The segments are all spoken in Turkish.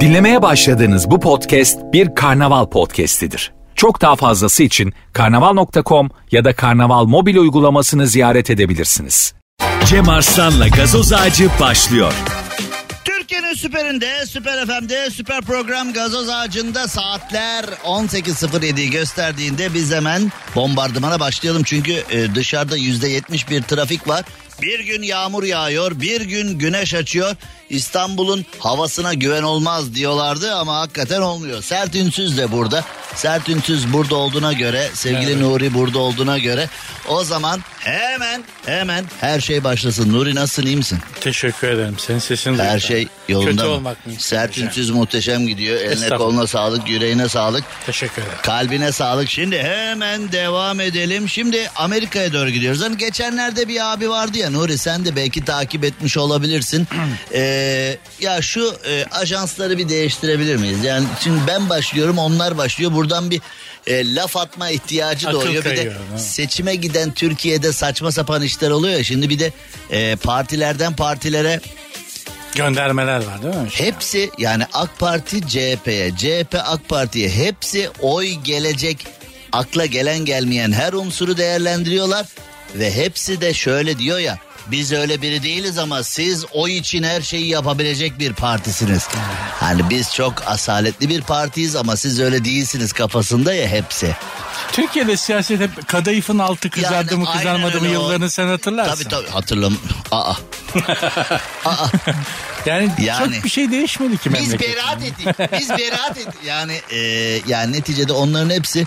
Dinlemeye başladığınız bu podcast bir karnaval podcastidir. Çok daha fazlası için karnaval.com ya da karnaval mobil uygulamasını ziyaret edebilirsiniz. Cem Arslan'la gazoz ağacı başlıyor. Türkiye'nin süperinde, süper FM'de, süper program gazoz ağacında saatler 18.07'yi gösterdiğinde biz hemen bombardımana başlayalım. Çünkü e, dışarıda %70 bir trafik var. Bir gün yağmur yağıyor, bir gün güneş açıyor. İstanbul'un havasına güven olmaz diyorlardı ama hakikaten olmuyor. Sert Ünsüz de burada. Sert Ünsüz burada olduğuna göre, sevgili Nuri burada olduğuna göre o zaman hemen hemen her şey başlasın. Nuri nasılsın, iyi misin? Teşekkür ederim. Senin sesin Her duydu. şey yolunda Kötü mı? olmak mı? Sert ünsüz muhteşem gidiyor. Eline koluna sağlık, yüreğine sağlık. Teşekkür ederim. Kalbine sağlık. Şimdi hemen devam edelim. Şimdi Amerika'ya doğru gidiyoruz. Hani geçenlerde bir abi vardı ya Nuri sen de belki takip etmiş olabilirsin. Ee, ya şu e, ajansları bir değiştirebilir miyiz? Yani şimdi ben başlıyorum onlar başlıyor. Buradan bir e, laf atma ihtiyacı Akıl doğuyor. Bir de kayıyor, ha. seçime giden Türkiye'de saçma sapan işler oluyor ya. Şimdi bir de e, partilerden partilere Göndermeler var değil mi? Hepsi yani AK Parti CHP'ye, CHP AK Parti'ye hepsi oy gelecek akla gelen gelmeyen her unsuru değerlendiriyorlar ve hepsi de şöyle diyor ya biz öyle biri değiliz ama siz oy için her şeyi yapabilecek bir partisiniz. Hani biz çok asaletli bir partiyiz ama siz öyle değilsiniz kafasında ya hepsi. Türkiye'de siyaset hep kadayıfın altı kızardı Yani mı kızarmadı mı öyle o. yıllarını sen hatırlarsın. Tabii tabii hatırlam. Aa. Aa. Yani, Yani. çok bir şey değişmedi ki Biz memlekette. beraat ettik. Biz beraat ettik. Yani e, yani neticede onların hepsi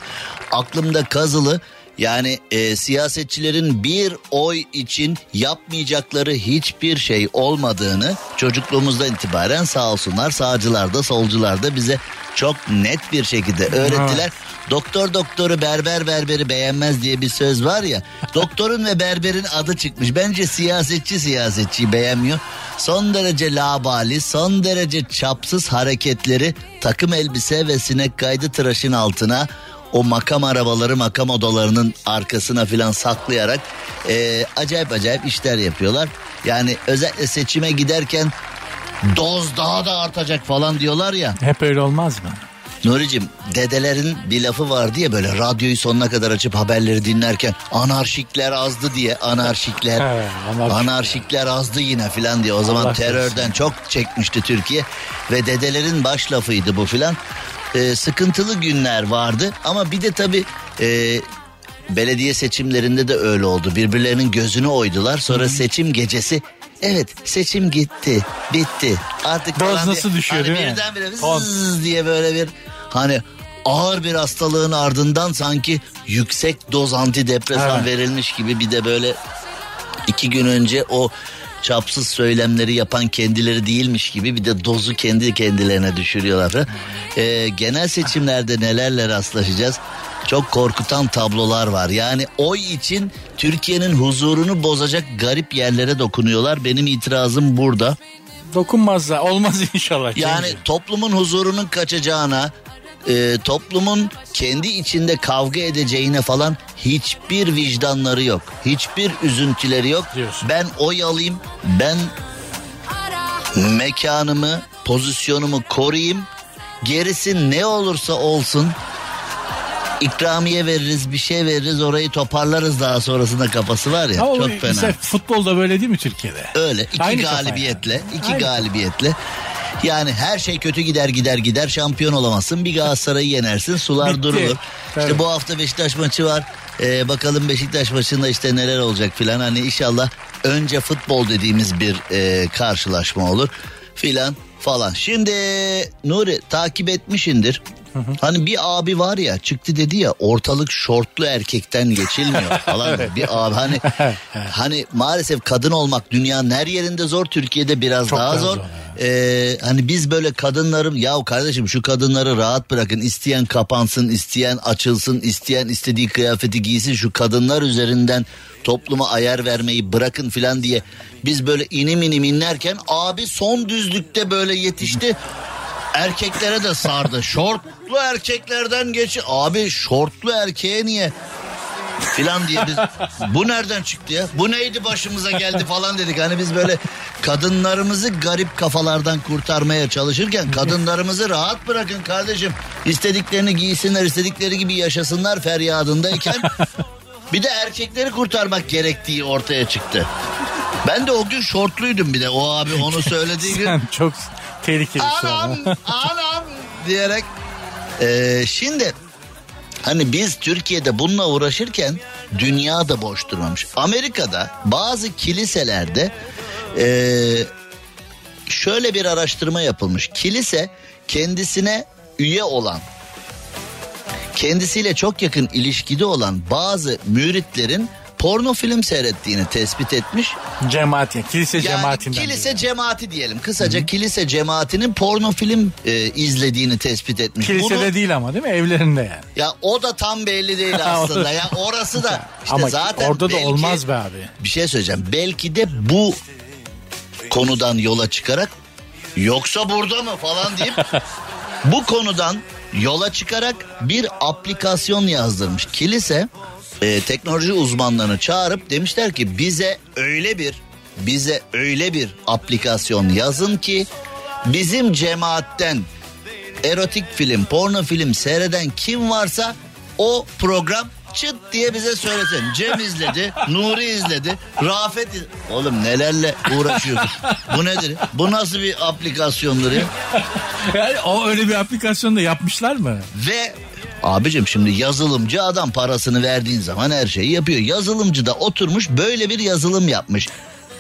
aklımda kazılı. Yani e, siyasetçilerin bir oy için yapmayacakları hiçbir şey olmadığını çocukluğumuzdan itibaren sağ olsunlar sağcılar da solcular da bize çok net bir şekilde öğrettiler. Doktor doktoru berber berberi beğenmez diye bir söz var ya. Doktorun ve berberin adı çıkmış. Bence siyasetçi siyasetçiyi beğenmiyor. Son derece labali, son derece çapsız hareketleri takım elbise ve sinek kaydı tıraşın altına o makam arabaları makam odalarının arkasına filan saklayarak e, acayip acayip işler yapıyorlar. Yani özellikle seçime giderken doz daha da artacak falan diyorlar ya. Hep öyle olmaz mı? Nuri'cim dedelerin bir lafı vardı ya böyle radyoyu sonuna kadar açıp haberleri dinlerken anarşikler azdı diye anarşikler anarşikler azdı yine filan diye o zaman Allah terörden çok çekmişti Türkiye ve dedelerin baş lafıydı bu filan Ee, sıkıntılı günler vardı. Ama bir de tabi belediye seçimlerinde de öyle oldu. Birbirlerinin gözünü oydular. Sonra seçim gecesi Evet seçim gitti bitti. Artık diye- nasıl düşüyor, hani değil mi? birdenbire diye böyle bir hani ağır bir hastalığın ardından sanki yüksek doz antidepresan Evet. verilmiş gibi bir de böyle iki gün önce o çapsız söylemleri yapan kendileri değilmiş gibi bir de dozu kendi kendilerine düşürüyorlar. Ee, genel seçimlerde nelerle rastlaşacağız? Çok korkutan tablolar var. Yani oy için Türkiye'nin huzurunu bozacak garip yerlere dokunuyorlar. Benim itirazım burada. Dokunmazlar. Olmaz inşallah. Yani toplumun huzurunun kaçacağına, e, toplumun kendi içinde kavga edeceğine falan hiçbir vicdanları yok. Hiçbir üzüntüleri yok. Diyorsun. Ben oy alayım, ben mekanımı, pozisyonumu koruyayım. Gerisi ne olursa olsun ikramiye veririz, bir şey veririz, orayı toparlarız daha sonrasında kafası var ya. Ama çok fena. futbolda böyle değil mi Türkiye'de? Öyle iki Aynı kafa galibiyetle, yani. iki Aynı galibiyetle. Yani her şey kötü gider gider gider şampiyon olamazsın. Bir Galatasaray'ı yenersin sular Bitti. durulur. Tabii. İşte bu hafta Beşiktaş maçı var. Ee, bakalım Beşiktaş maçında işte neler olacak filan. Hani inşallah önce futbol dediğimiz bir e, karşılaşma olur filan falan. Şimdi Nuri takip etmişindir. Hani bir abi var ya çıktı dedi ya ortalık şortlu erkekten geçilmiyor falan. Bir abi hani hani maalesef kadın olmak dünyanın her yerinde zor Türkiye'de biraz Çok daha zor. zor, Ee, hani biz böyle kadınlarım ya kardeşim şu kadınları rahat bırakın isteyen kapansın isteyen açılsın isteyen istediği kıyafeti giysin şu kadınlar üzerinden topluma ayar vermeyi bırakın filan diye biz böyle inim inim inlerken abi son düzlükte böyle yetişti erkeklere de sardı şortlu erkeklerden geç abi şortlu erkeğe niye filan diye biz bu nereden çıktı ya? Bu neydi başımıza geldi falan dedik. Hani biz böyle kadınlarımızı garip kafalardan kurtarmaya çalışırken kadınlarımızı rahat bırakın kardeşim. İstediklerini giysinler, istedikleri gibi yaşasınlar feryadındayken bir de erkekleri kurtarmak gerektiği ortaya çıktı. Ben de o gün şortluydum bir de o abi onu söylediği gün. Sen çok tehlikelisin. anam anam diyerek. Ee, şimdi hani biz Türkiye'de bununla uğraşırken dünya da boş durmamış. Amerika'da bazı kiliselerde ee, şöyle bir araştırma yapılmış. Kilise kendisine üye olan kendisiyle çok yakın ilişkide olan bazı müritlerin porno film seyrettiğini tespit etmiş. Cemaat yani. Kilise Yani cemaatinden. kilise biri. cemaati diyelim. Kısaca kilise cemaatinin porno film e, izlediğini tespit etmiş. Kilisede Bunu- değil ama değil mi? Evlerinde yani. ya o da tam belli değil aslında. ya orası da işte ama zaten orada da belki- olmaz be abi. Bir şey söyleyeceğim. Belki de bu konudan yola çıkarak yoksa burada mı falan deyip bu konudan yola çıkarak bir aplikasyon yazdırmış. Kilise e, teknoloji uzmanlarını çağırıp demişler ki bize öyle bir bize öyle bir aplikasyon yazın ki bizim cemaatten erotik film, porno film seyreden kim varsa o program çıt diye bize söylesin. Cem izledi, Nuri izledi, Rafet iz- Oğlum nelerle uğraşıyorsun? Bu nedir? Bu nasıl bir aplikasyondur ya? Yani o öyle bir aplikasyon da yapmışlar mı? Ve abicim şimdi yazılımcı adam parasını verdiğin zaman her şeyi yapıyor. Yazılımcı da oturmuş böyle bir yazılım yapmış.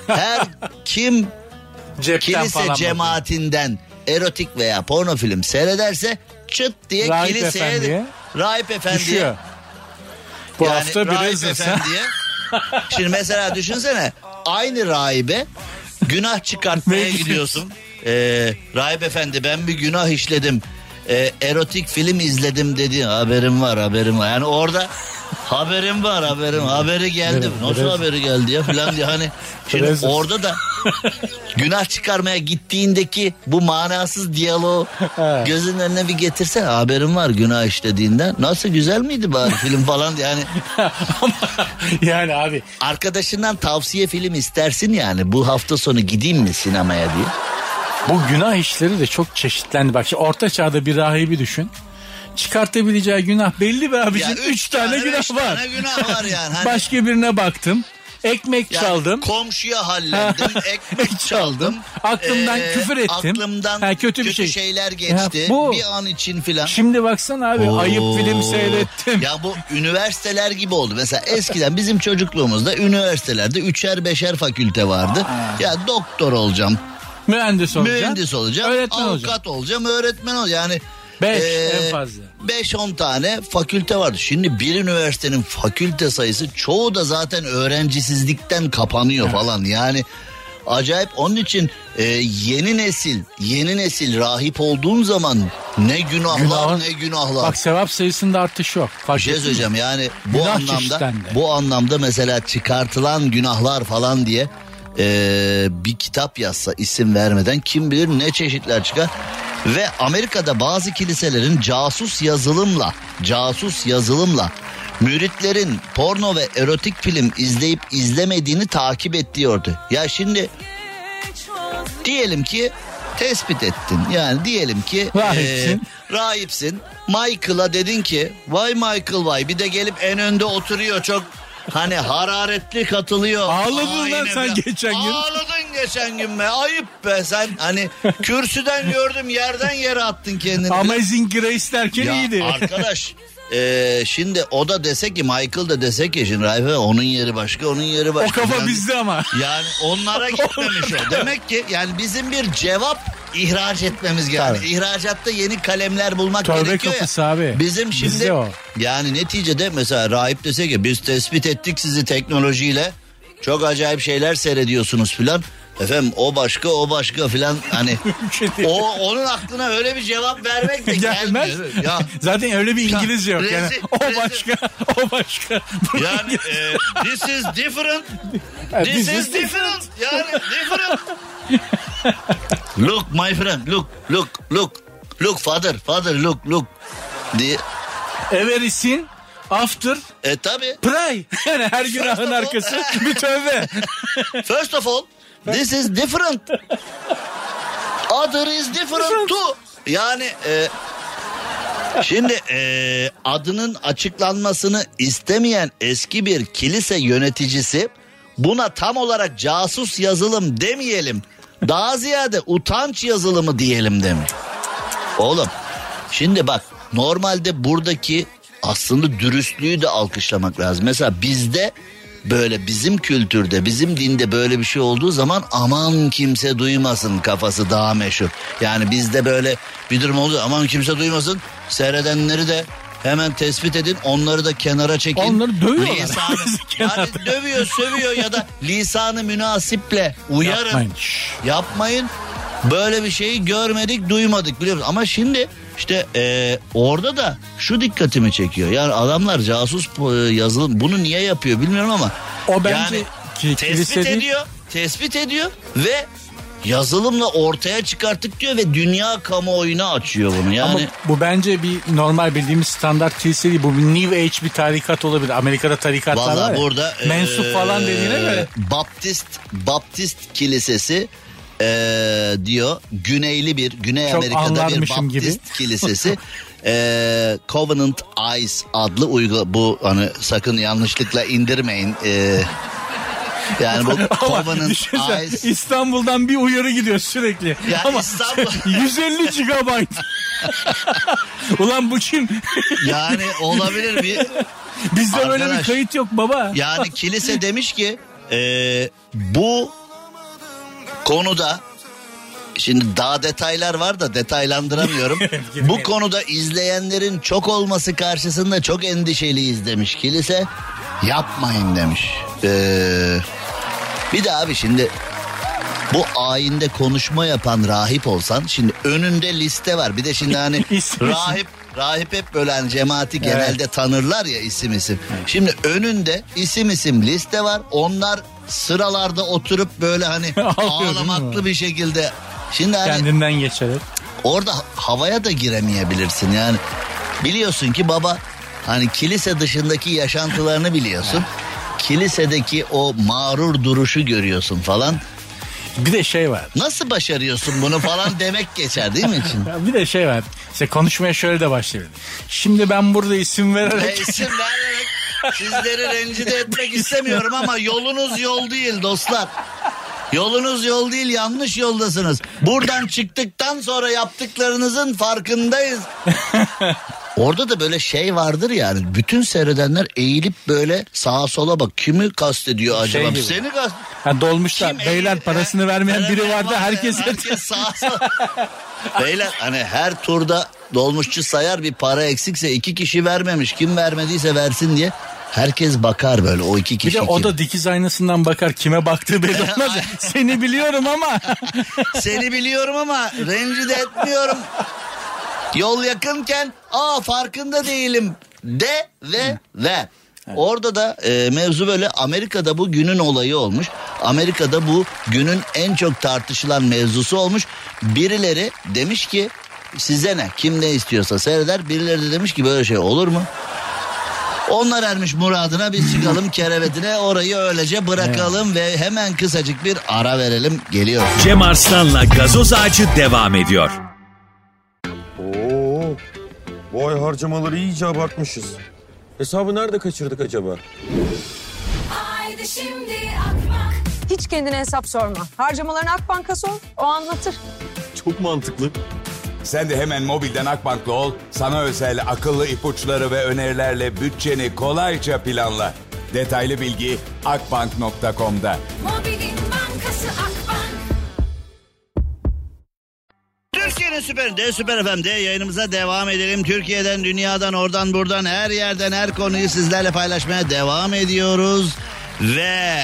Her kim Cepten kilise cemaatinden erotik veya porno film seyrederse çıt diye Rahip kiliseye efendiye. Rahip efendiye. Düşüyor. Bu yani hafta rahip efendiye. Şimdi mesela düşünsene aynı rahibe günah çıkartmaya gidiyorsun. Ee, rahip efendi ben bir günah işledim Ee, erotik film izledim dedi. Haberim var haberim var. Yani orada haberim var haberim. Haberi geldi. Nasıl haberi geldi ya filan diye. Hani şimdi orada da günah çıkarmaya gittiğindeki bu manasız diyaloğu gözünün önüne bir getirse haberim var günah işlediğinden nasıl güzel miydi bari film falan diye? Hani yani abi arkadaşından tavsiye film istersin yani. Bu hafta sonu gideyim mi sinemaya diye. Bu günah işleri de çok çeşitlendi. Bak şimdi orta çağda bir rahibi düşün. Çıkartabileceği günah belli be abicim. Ya üç, tane, günah beş var. tane günah var yani. Hani Başka birine baktım. Ekmek yani çaldım. Komşuya hallendim, ekmek çaldım. Aklımdan Ee, küfür ettim. Aklımdan Ha, kötü bir şey. şeyler geçti. Ya bu- Bir an için filan. Şimdi baksana abi Oo. ayıp film seyrettim. Ya bu üniversiteler gibi oldu. Mesela eskiden bizim çocukluğumuzda üniversitelerde üçer beşer fakülte vardı. Ya doktor olacağım, Mühendis olacağım. mühendis olacağım, Öğretmen avukat olacağım. olacağım, öğretmen olacağım. Yani Beş Ee, en fazla. 5-10 tane fakülte vardı. Şimdi bir üniversitenin fakülte sayısı çoğu da zaten öğrencisizlikten kapanıyor falan. Yani acayip onun için e, yeni nesil yeni nesil rahip olduğun zaman ne günahlar Günahın- ne günahlar. Bak sevap sayısında artış yok. Fark şey söyleyeceğim yani bu Günah anlamda bu anlamda mesela çıkartılan günahlar falan diye e, bir kitap yazsa isim vermeden kim bilir ne çeşitler çıkar. Ve Amerika'da bazı kiliselerin casus yazılımla casus yazılımla müritlerin porno ve erotik film izleyip izlemediğini takip ettiği ortaya. Ya şimdi diyelim ki tespit ettin. Yani diyelim ki Rahipsin. e, rahipsin. Michael'a dedin ki vay Michael vay bir de gelip en önde oturuyor çok hani hararetli katılıyor. Ağladın lan Aynen sen be. geçen gün. Ağladın geçen gün be ayıp be sen hani kürsüden gördüm yerden yere attın kendini. Amazing Grace derken Ya iyiydi. arkadaş e, şimdi o da dese ki Michael da dese ki şimdi Rahibe onun yeri başka onun yeri o başka. kafa Yani- bizde ama. yani onlara gitmemiş o. Demek ki yani bizim bir cevap ihraç etmemiz gerekiyor. Tabii. İhracatta yeni kalemler bulmak Tövbe gerekiyor kapısı ya. abi. Bizim şimdi Bizde o. yani neticede mesela rahip dese ki biz tespit ettik sizi teknolojiyle. Çok acayip şeyler seyrediyorsunuz filan. Efendim o başka o başka filan hani o onun aklına öyle bir cevap vermek de Gelmez. gelmiyor. Ya Zaten öyle bir İngilizce yok yani. O başka, o başka. Yani e, this is different Ha, This is different. Yani different. look my friend look look look look father father look look diye Everything After E tabi. pray. Yani her günahın arkası bir tövbe. First of all this is different. Other is different too. Yani e, şimdi e, adının açıklanmasını istemeyen eski bir kilise yöneticisi buna tam olarak casus yazılım demeyelim. Daha ziyade utanç yazılımı diyelim demiş. Oğlum şimdi bak normalde buradaki aslında dürüstlüğü de alkışlamak lazım. Mesela bizde böyle bizim kültürde bizim dinde böyle bir şey olduğu zaman aman kimse duymasın kafası daha meşhur. Yani bizde böyle bir durum oldu aman kimse duymasın seyredenleri de hemen tespit edin onları da kenara çekin. Onları dövüyorlar. Lisanı, yani dövüyor sövüyor ya da lisanı münasiple uyarın. Yapmayın. Yapmayın. Böyle bir şeyi görmedik, duymadık biliyor musun? Ama şimdi işte e, orada da şu dikkatimi çekiyor. Yani adamlar casus e, yazılım bunu niye yapıyor bilmiyorum ama. O bence yani ki- tespit değil. ediyor, tespit ediyor ve yazılımla ortaya çıkarttık diyor ve dünya kamuoyuna açıyor bunu. Yani Ama bu bence bir normal bildiğimiz standart kilise değil. Bu bir New Age bir tarikat olabilir. Amerika'da tarikatlar var Valla ya. burada Mensup eee, falan dediğine göre. Baptist Baptist Kilisesi eee, diyor güneyli bir Güney Çok Amerika'da bir Baptist gibi. Kilisesi eee, Covenant Eyes adlı uygu bu hani sakın yanlışlıkla indirmeyin eee, yani bu Covenant Eyes İstanbul'dan bir uyarı gidiyor sürekli. Ya Ama İstanbul- 150 GB. Ulan bu kim? yani olabilir bir Bizde böyle bir Arkadaş. kayıt yok baba. Yani kilise demiş ki e, bu konuda şimdi daha detaylar var da detaylandıramıyorum. bu konuda izleyenlerin çok olması karşısında çok endişeliyiz demiş kilise. Yapmayın demiş. Ee, bir de abi şimdi bu ayinde konuşma yapan rahip olsan şimdi önünde liste var. Bir de şimdi hani rahip rahip hep böyle hani cemaati genelde tanırlar ya isim isim. Şimdi önünde isim isim liste var. Onlar sıralarda oturup böyle hani ağlamaklı bir şekilde. Şimdi hani Kendinden geçerek. orada havaya da giremeyebilirsin yani. Biliyorsun ki baba hani kilise dışındaki yaşantılarını biliyorsun. Kilisedeki o mağrur duruşu görüyorsun falan. Bir de şey var. Nasıl başarıyorsun bunu falan demek geçer değil mi için? Bir de şey var. İşte konuşmaya şöyle de başlayalım. Şimdi ben burada isim E, vererek isim vererek sizleri rencide etmek istemiyorum ama yolunuz yol değil dostlar. Yolunuz yol değil yanlış yoldasınız. Buradan çıktıktan sonra yaptıklarınızın farkındayız. Orada da böyle şey vardır yani bütün seyredenler eğilip böyle sağa sola bak kimi kastediyor acaba? gibi. Seni kast ha, dolmuşlar. Kim Beyler eğilip- parasını vermeyen biri vardı. var Herkes herkes sağa sola. Beyler hani her turda dolmuşçu sayar bir para eksikse iki kişi vermemiş. Kim vermediyse versin diye. Herkes bakar böyle o iki Bir kişi. de o kim. da dikiz aynasından bakar kime baktığı belli olmaz. Seni biliyorum ama. Seni biliyorum ama rencide etmiyorum. Yol yakınken aa farkında değilim de ve ver. Orada da e, mevzu böyle Amerika'da bu günün olayı olmuş. Amerika'da bu günün en çok tartışılan mevzusu olmuş. Birileri demiş ki size ne kim ne istiyorsa seyreder. Birileri de demiş ki böyle şey olur mu? Onlar ermiş muradına biz çıkalım kerevetine orayı öylece bırakalım ve hemen kısacık bir ara verelim geliyor. Cem Arslan'la gazoz ağacı devam ediyor. Oo, bu ay harcamaları iyice abartmışız. Hesabı nerede kaçırdık acaba? Haydi şimdi Akbank Hiç kendine hesap sorma. Harcamalarını Akbank'a sor, o anlatır. Çok mantıklı. Sen de hemen mobilden Akbank'la ol. Sana özel akıllı ipuçları ve önerilerle bütçeni kolayca planla. Detaylı bilgi akbank.com'da. Mobilin bankası Akbank Türkiye'nin süperinde Süper FM'de yayınımıza devam edelim. Türkiye'den, dünyadan, oradan, buradan, her yerden, her konuyu sizlerle paylaşmaya devam ediyoruz. Ve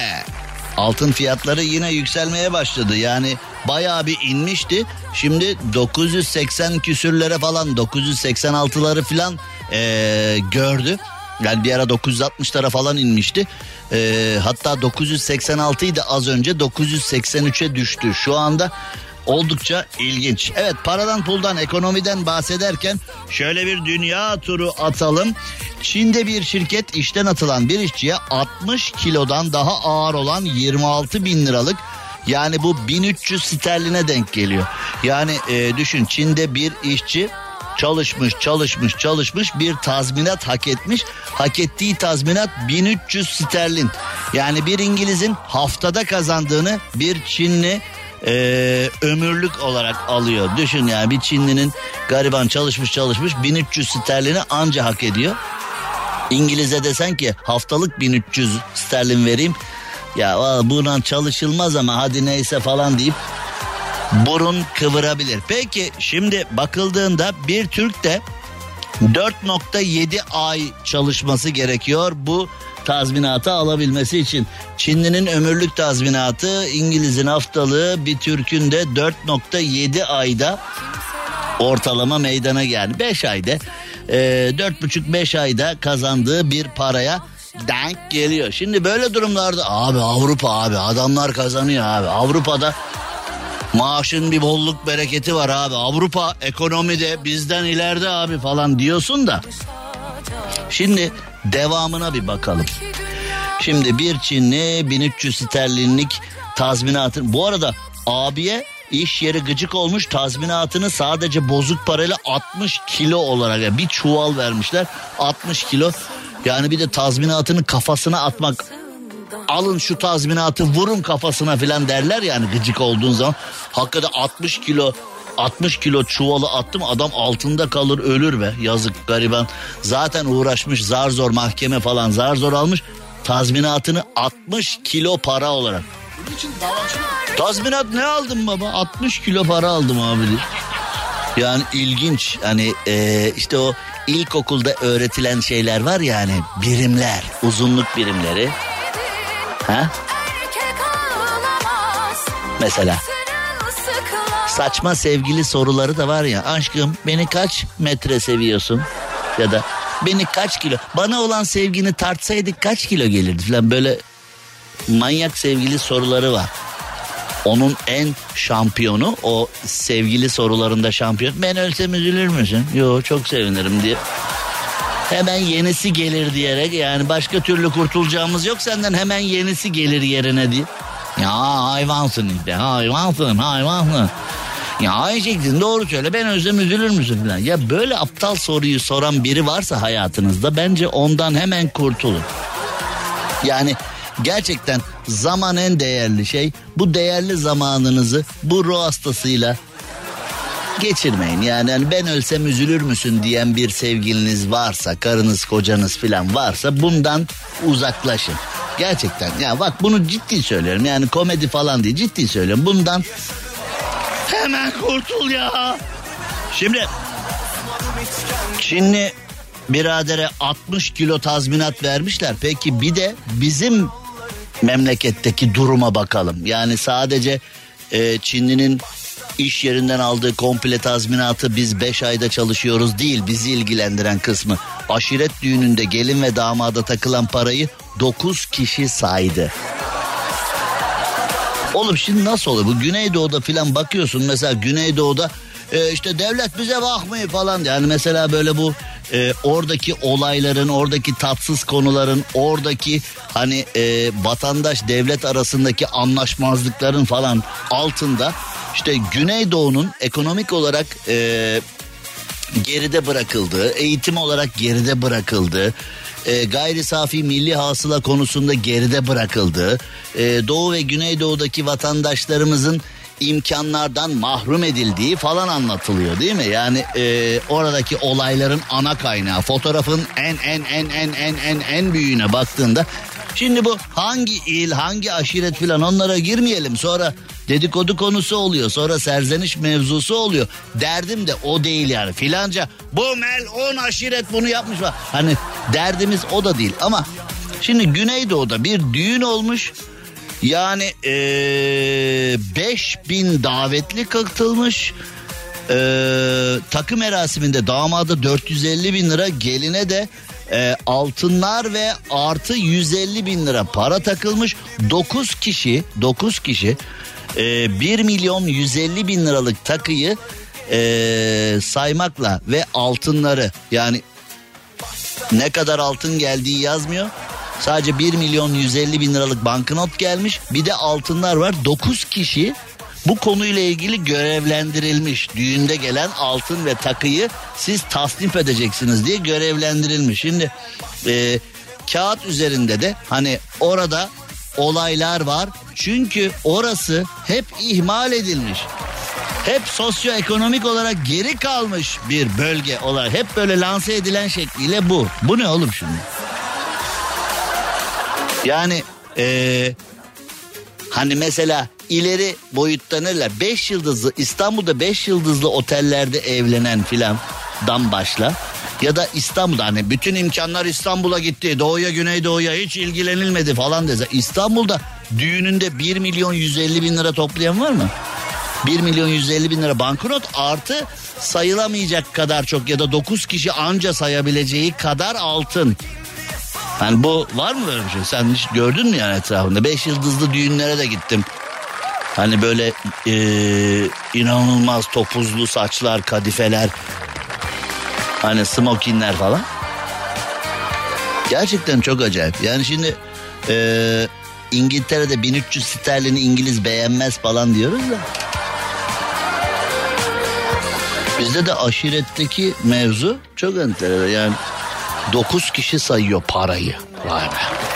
altın fiyatları yine yükselmeye başladı. Yani bayağı bir inmişti. Şimdi 980 küsürlere falan 986'ları falan eee, gördü. Yani bir ara 960'lara falan inmişti. Eee, hatta 986 idi az önce 983'e düştü. Şu anda oldukça ilginç. Evet paradan puldan ekonomiden bahsederken şöyle bir dünya turu atalım. Çin'de bir şirket işten atılan bir işçiye 60 kilodan daha ağır olan 26 bin liralık yani bu 1300 sterline denk geliyor. Yani e, düşün Çin'de bir işçi çalışmış çalışmış çalışmış bir tazminat hak etmiş. Hak ettiği tazminat 1300 sterlin. Yani bir İngiliz'in haftada kazandığını bir Çinli e, ömürlük olarak alıyor. Düşün yani bir Çinlinin gariban çalışmış çalışmış 1300 sterlini anca hak ediyor. İngiliz'e desen ki haftalık 1300 sterlin vereyim. Ya buna çalışılmaz ama hadi neyse falan deyip burun kıvırabilir. Peki şimdi bakıldığında bir Türk de 4.7 ay çalışması gerekiyor bu tazminatı alabilmesi için. Çinlinin ömürlük tazminatı, İngiliz'in haftalığı, bir Türk'ün de 4.7 ayda ortalama meydana geldi. 5 ayda e, 4,5-5 ayda kazandığı bir paraya denk geliyor. Şimdi böyle durumlarda abi Avrupa abi adamlar kazanıyor abi. Avrupa'da maaşın bir bolluk bereketi var abi. Avrupa ekonomide bizden ileride abi falan diyorsun da. Şimdi devamına bir bakalım. Şimdi bir Çinli 1300 sterlinlik tazminatın bu arada abiye iş yeri gıcık olmuş tazminatını sadece bozuk parayla 60 kilo olarak yani bir çuval vermişler 60 kilo yani bir de tazminatını kafasına atmak alın şu tazminatı vurun kafasına filan derler yani gıcık olduğun zaman hakikaten 60 kilo 60 kilo çuvalı attım adam altında kalır ölür be yazık gariban zaten uğraşmış zar zor mahkeme falan zar zor almış tazminatını 60 kilo para olarak Tazminat ne aldın baba? 60 kilo para aldım abi. Yani ilginç. Hani e, işte o ilkokulda öğretilen şeyler var ya hani birimler, uzunluk birimleri. Ha? Mesela saçma sevgili soruları da var ya. Aşkım beni kaç metre seviyorsun? Ya da beni kaç kilo? Bana olan sevgini tartsaydık kaç kilo gelirdi falan böyle manyak sevgili soruları var. Onun en şampiyonu o sevgili sorularında şampiyon. Ben ölsem üzülür müsün? Yo çok sevinirim diye. Hemen yenisi gelir diyerek yani başka türlü kurtulacağımız yok senden hemen yenisi gelir yerine diye. Ya hayvansın işte hayvansın hayvansın. Ya Ayşek'sin doğru söyle ben ölsem üzülür müsün falan. Ya böyle aptal soruyu soran biri varsa hayatınızda bence ondan hemen kurtulun. Yani gerçekten zaman en değerli şey. Bu değerli zamanınızı bu ruh hastasıyla geçirmeyin. Yani hani ben ölsem üzülür müsün diyen bir sevgiliniz varsa, karınız, kocanız falan varsa bundan uzaklaşın. Gerçekten ya bak bunu ciddi söylüyorum. Yani komedi falan değil ciddi söylüyorum. Bundan hemen kurtul ya. Şimdi Çinli biradere 60 kilo tazminat vermişler. Peki bir de bizim memleketteki duruma bakalım. Yani sadece e, Çinli'nin iş yerinden aldığı komple tazminatı biz 5 ayda çalışıyoruz değil bizi ilgilendiren kısmı. Aşiret düğününde gelin ve damada takılan parayı 9 kişi saydı. Oğlum şimdi nasıl oluyor? Bu Güneydoğu'da filan bakıyorsun mesela Güneydoğu'da e, işte devlet bize bakmıyor falan. Yani mesela böyle bu e, oradaki olayların, oradaki tatsız konuların, oradaki hani e, vatandaş devlet arasındaki anlaşmazlıkların falan altında işte Güneydoğu'nun ekonomik olarak e, geride bırakıldığı, eğitim olarak geride bırakıldığı, e, gayri safi milli hasıla konusunda geride bırakıldığı, e, Doğu ve Güneydoğu'daki vatandaşlarımızın imkanlardan mahrum edildiği falan anlatılıyor değil mi? Yani e, oradaki olayların ana kaynağı, fotoğrafın en en en en en en en büyüğüne baktığında Şimdi bu hangi il, hangi aşiret filan onlara girmeyelim. Sonra dedikodu konusu oluyor. Sonra serzeniş mevzusu oluyor. Derdim de o değil yani. Filanca bu mel on aşiret bunu yapmış var. Hani derdimiz o da değil ama şimdi Güneydoğu'da bir düğün olmuş. Yani ee, 5000 davetli katılmış. Ee, takım merasiminde damada 450 bin lira geline de e, altınlar ve artı 150 bin lira para takılmış 9 kişi 9 kişi e, 1 milyon 150 bin liralık takıyı e, saymakla ve altınları yani Ne kadar altın geldiği yazmıyor. Sadece 1 milyon 150 bin liralık banknot gelmiş. Bir de altınlar var. 9 kişi bu konuyla ilgili görevlendirilmiş. Düğünde gelen altın ve takıyı siz tasnif edeceksiniz diye görevlendirilmiş. Şimdi e, kağıt üzerinde de hani orada olaylar var. Çünkü orası hep ihmal edilmiş. Hep sosyoekonomik olarak geri kalmış bir bölge olarak hep böyle lanse edilen şekliyle bu. Bu ne oğlum şimdi? Yani eee hani mesela ileri boyutta neler? 5 yıldızlı İstanbul'da 5 yıldızlı otellerde evlenen filan dan başla. Ya da İstanbul'da hani bütün imkanlar İstanbul'a gitti. Doğuya güneydoğuya hiç ilgilenilmedi falan dese. İstanbul'da düğününde 1 milyon 150 bin lira toplayan var mı? 1 milyon 150 bin lira banknot artı sayılamayacak kadar çok ya da 9 kişi anca sayabileceği kadar altın. Yani bu var mı böyle bir şey? Sen hiç gördün mü yani etrafında? 5 yıldızlı düğünlere de gittim. Hani böyle eee, inanılmaz topuzlu saçlar, kadifeler. Hani smokinler falan. Gerçekten çok acayip. Yani şimdi eee, İngiltere'de 1300 sterlini İngiliz beğenmez falan diyoruz da. Bizde de aşiretteki mevzu çok enteresan. Yani 9 kişi sayıyor parayı. Vay be.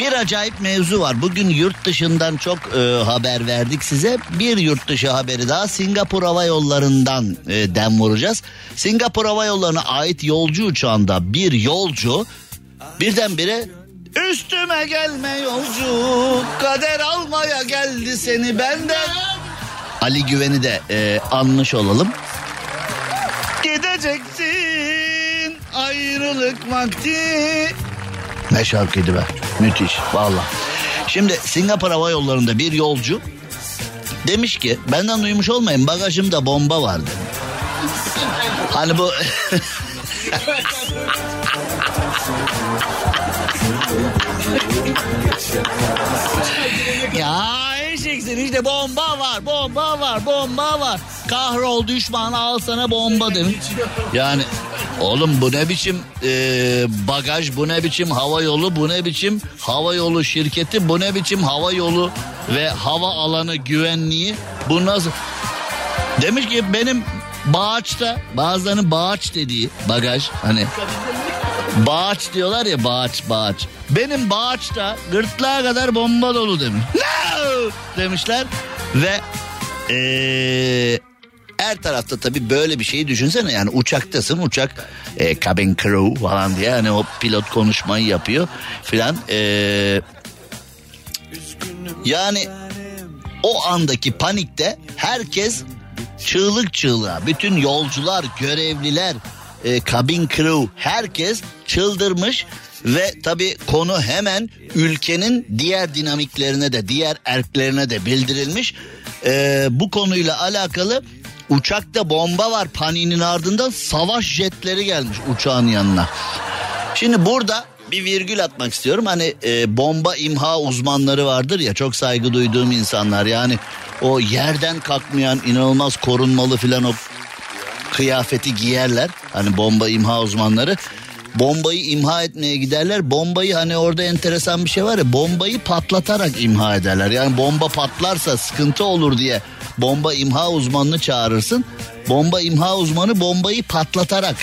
Bir acayip mevzu var. Bugün yurt dışından çok e, haber verdik size. Bir yurt dışı haberi daha Singapur Hava Yolları'ndan e, dem vuracağız. Singapur Hava Yolları'na ait yolcu uçağında bir yolcu birdenbire üstüme gelme yolcu kader almaya geldi seni benden. Ali Güven'i de e, anmış olalım. Gideceksin ayrılık vakti. Ne şarkıydı be. Müthiş valla. Şimdi Singapur Hava Yolları'nda bir yolcu demiş ki benden duymuş olmayın bagajımda bomba vardı. Hani bu Ya eşeksin işte bomba var, bomba var, bomba var. Kahrol düşman al sana bomba demiş. Yani oğlum bu ne biçim e, bagaj, bu ne biçim hava yolu, bu ne biçim hava yolu şirketi, bu ne biçim hava yolu ve hava alanı güvenliği. Bu nasıl? Demiş ki benim bağaçta bazılarının bağaç dediği bagaj hani Bağaç diyorlar ya bağaç bağaç. Benim bağaçta gırtlağa kadar bomba dolu demiş. No! demişler ve eee, her tarafta tabii böyle bir şeyi düşünsene. Yani uçaktasın uçak e, cabin crew falan diye. Hani o pilot konuşmayı yapıyor filan. Eee yani o andaki panikte herkes çığlık çığlığa. Bütün yolcular görevliler e, kabin crew herkes çıldırmış. Ve tabi konu hemen ülkenin diğer dinamiklerine de diğer erklerine de bildirilmiş. E, bu konuyla alakalı uçakta bomba var paniğinin ardından savaş jetleri gelmiş uçağın yanına. Şimdi burada bir virgül atmak istiyorum. Hani e, bomba imha uzmanları vardır ya çok saygı duyduğum insanlar. Yani o yerden kalkmayan inanılmaz korunmalı filan o kıyafeti giyerler. Hani bomba imha uzmanları. Bombayı imha etmeye giderler. Bombayı hani orada enteresan bir şey var ya bombayı patlatarak imha ederler. Yani bomba patlarsa sıkıntı olur diye bomba imha uzmanını çağırırsın. Bomba imha uzmanı bombayı patlatarak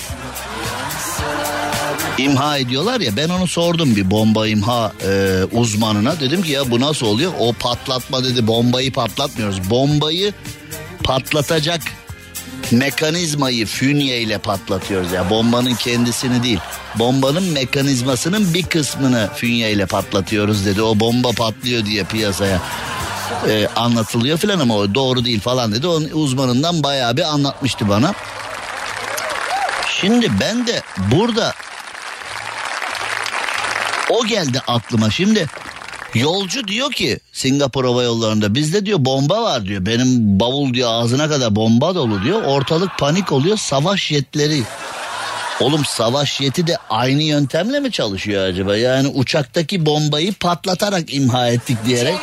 imha ediyorlar ya ben onu sordum bir bomba imha e, uzmanına dedim ki ya bu nasıl oluyor o patlatma dedi bombayı patlatmıyoruz bombayı patlatacak mekanizmayı fünye ile patlatıyoruz ya. Bombanın kendisini değil bombanın mekanizmasının bir kısmını fünye ile patlatıyoruz dedi. O bomba patlıyor diye piyasaya e, anlatılıyor filan ama o doğru değil falan dedi. Onun uzmanından bayağı bir anlatmıştı bana. Şimdi ben de burada o geldi aklıma. Şimdi. Yolcu diyor ki Singapur Hava Yolları'nda bizde diyor bomba var diyor. Benim bavul diyor ağzına kadar bomba dolu diyor. Ortalık panik oluyor savaş jetleri. Oğlum savaş jeti de aynı yöntemle mi çalışıyor acaba? Yani uçaktaki bombayı patlatarak imha ettik diyerek.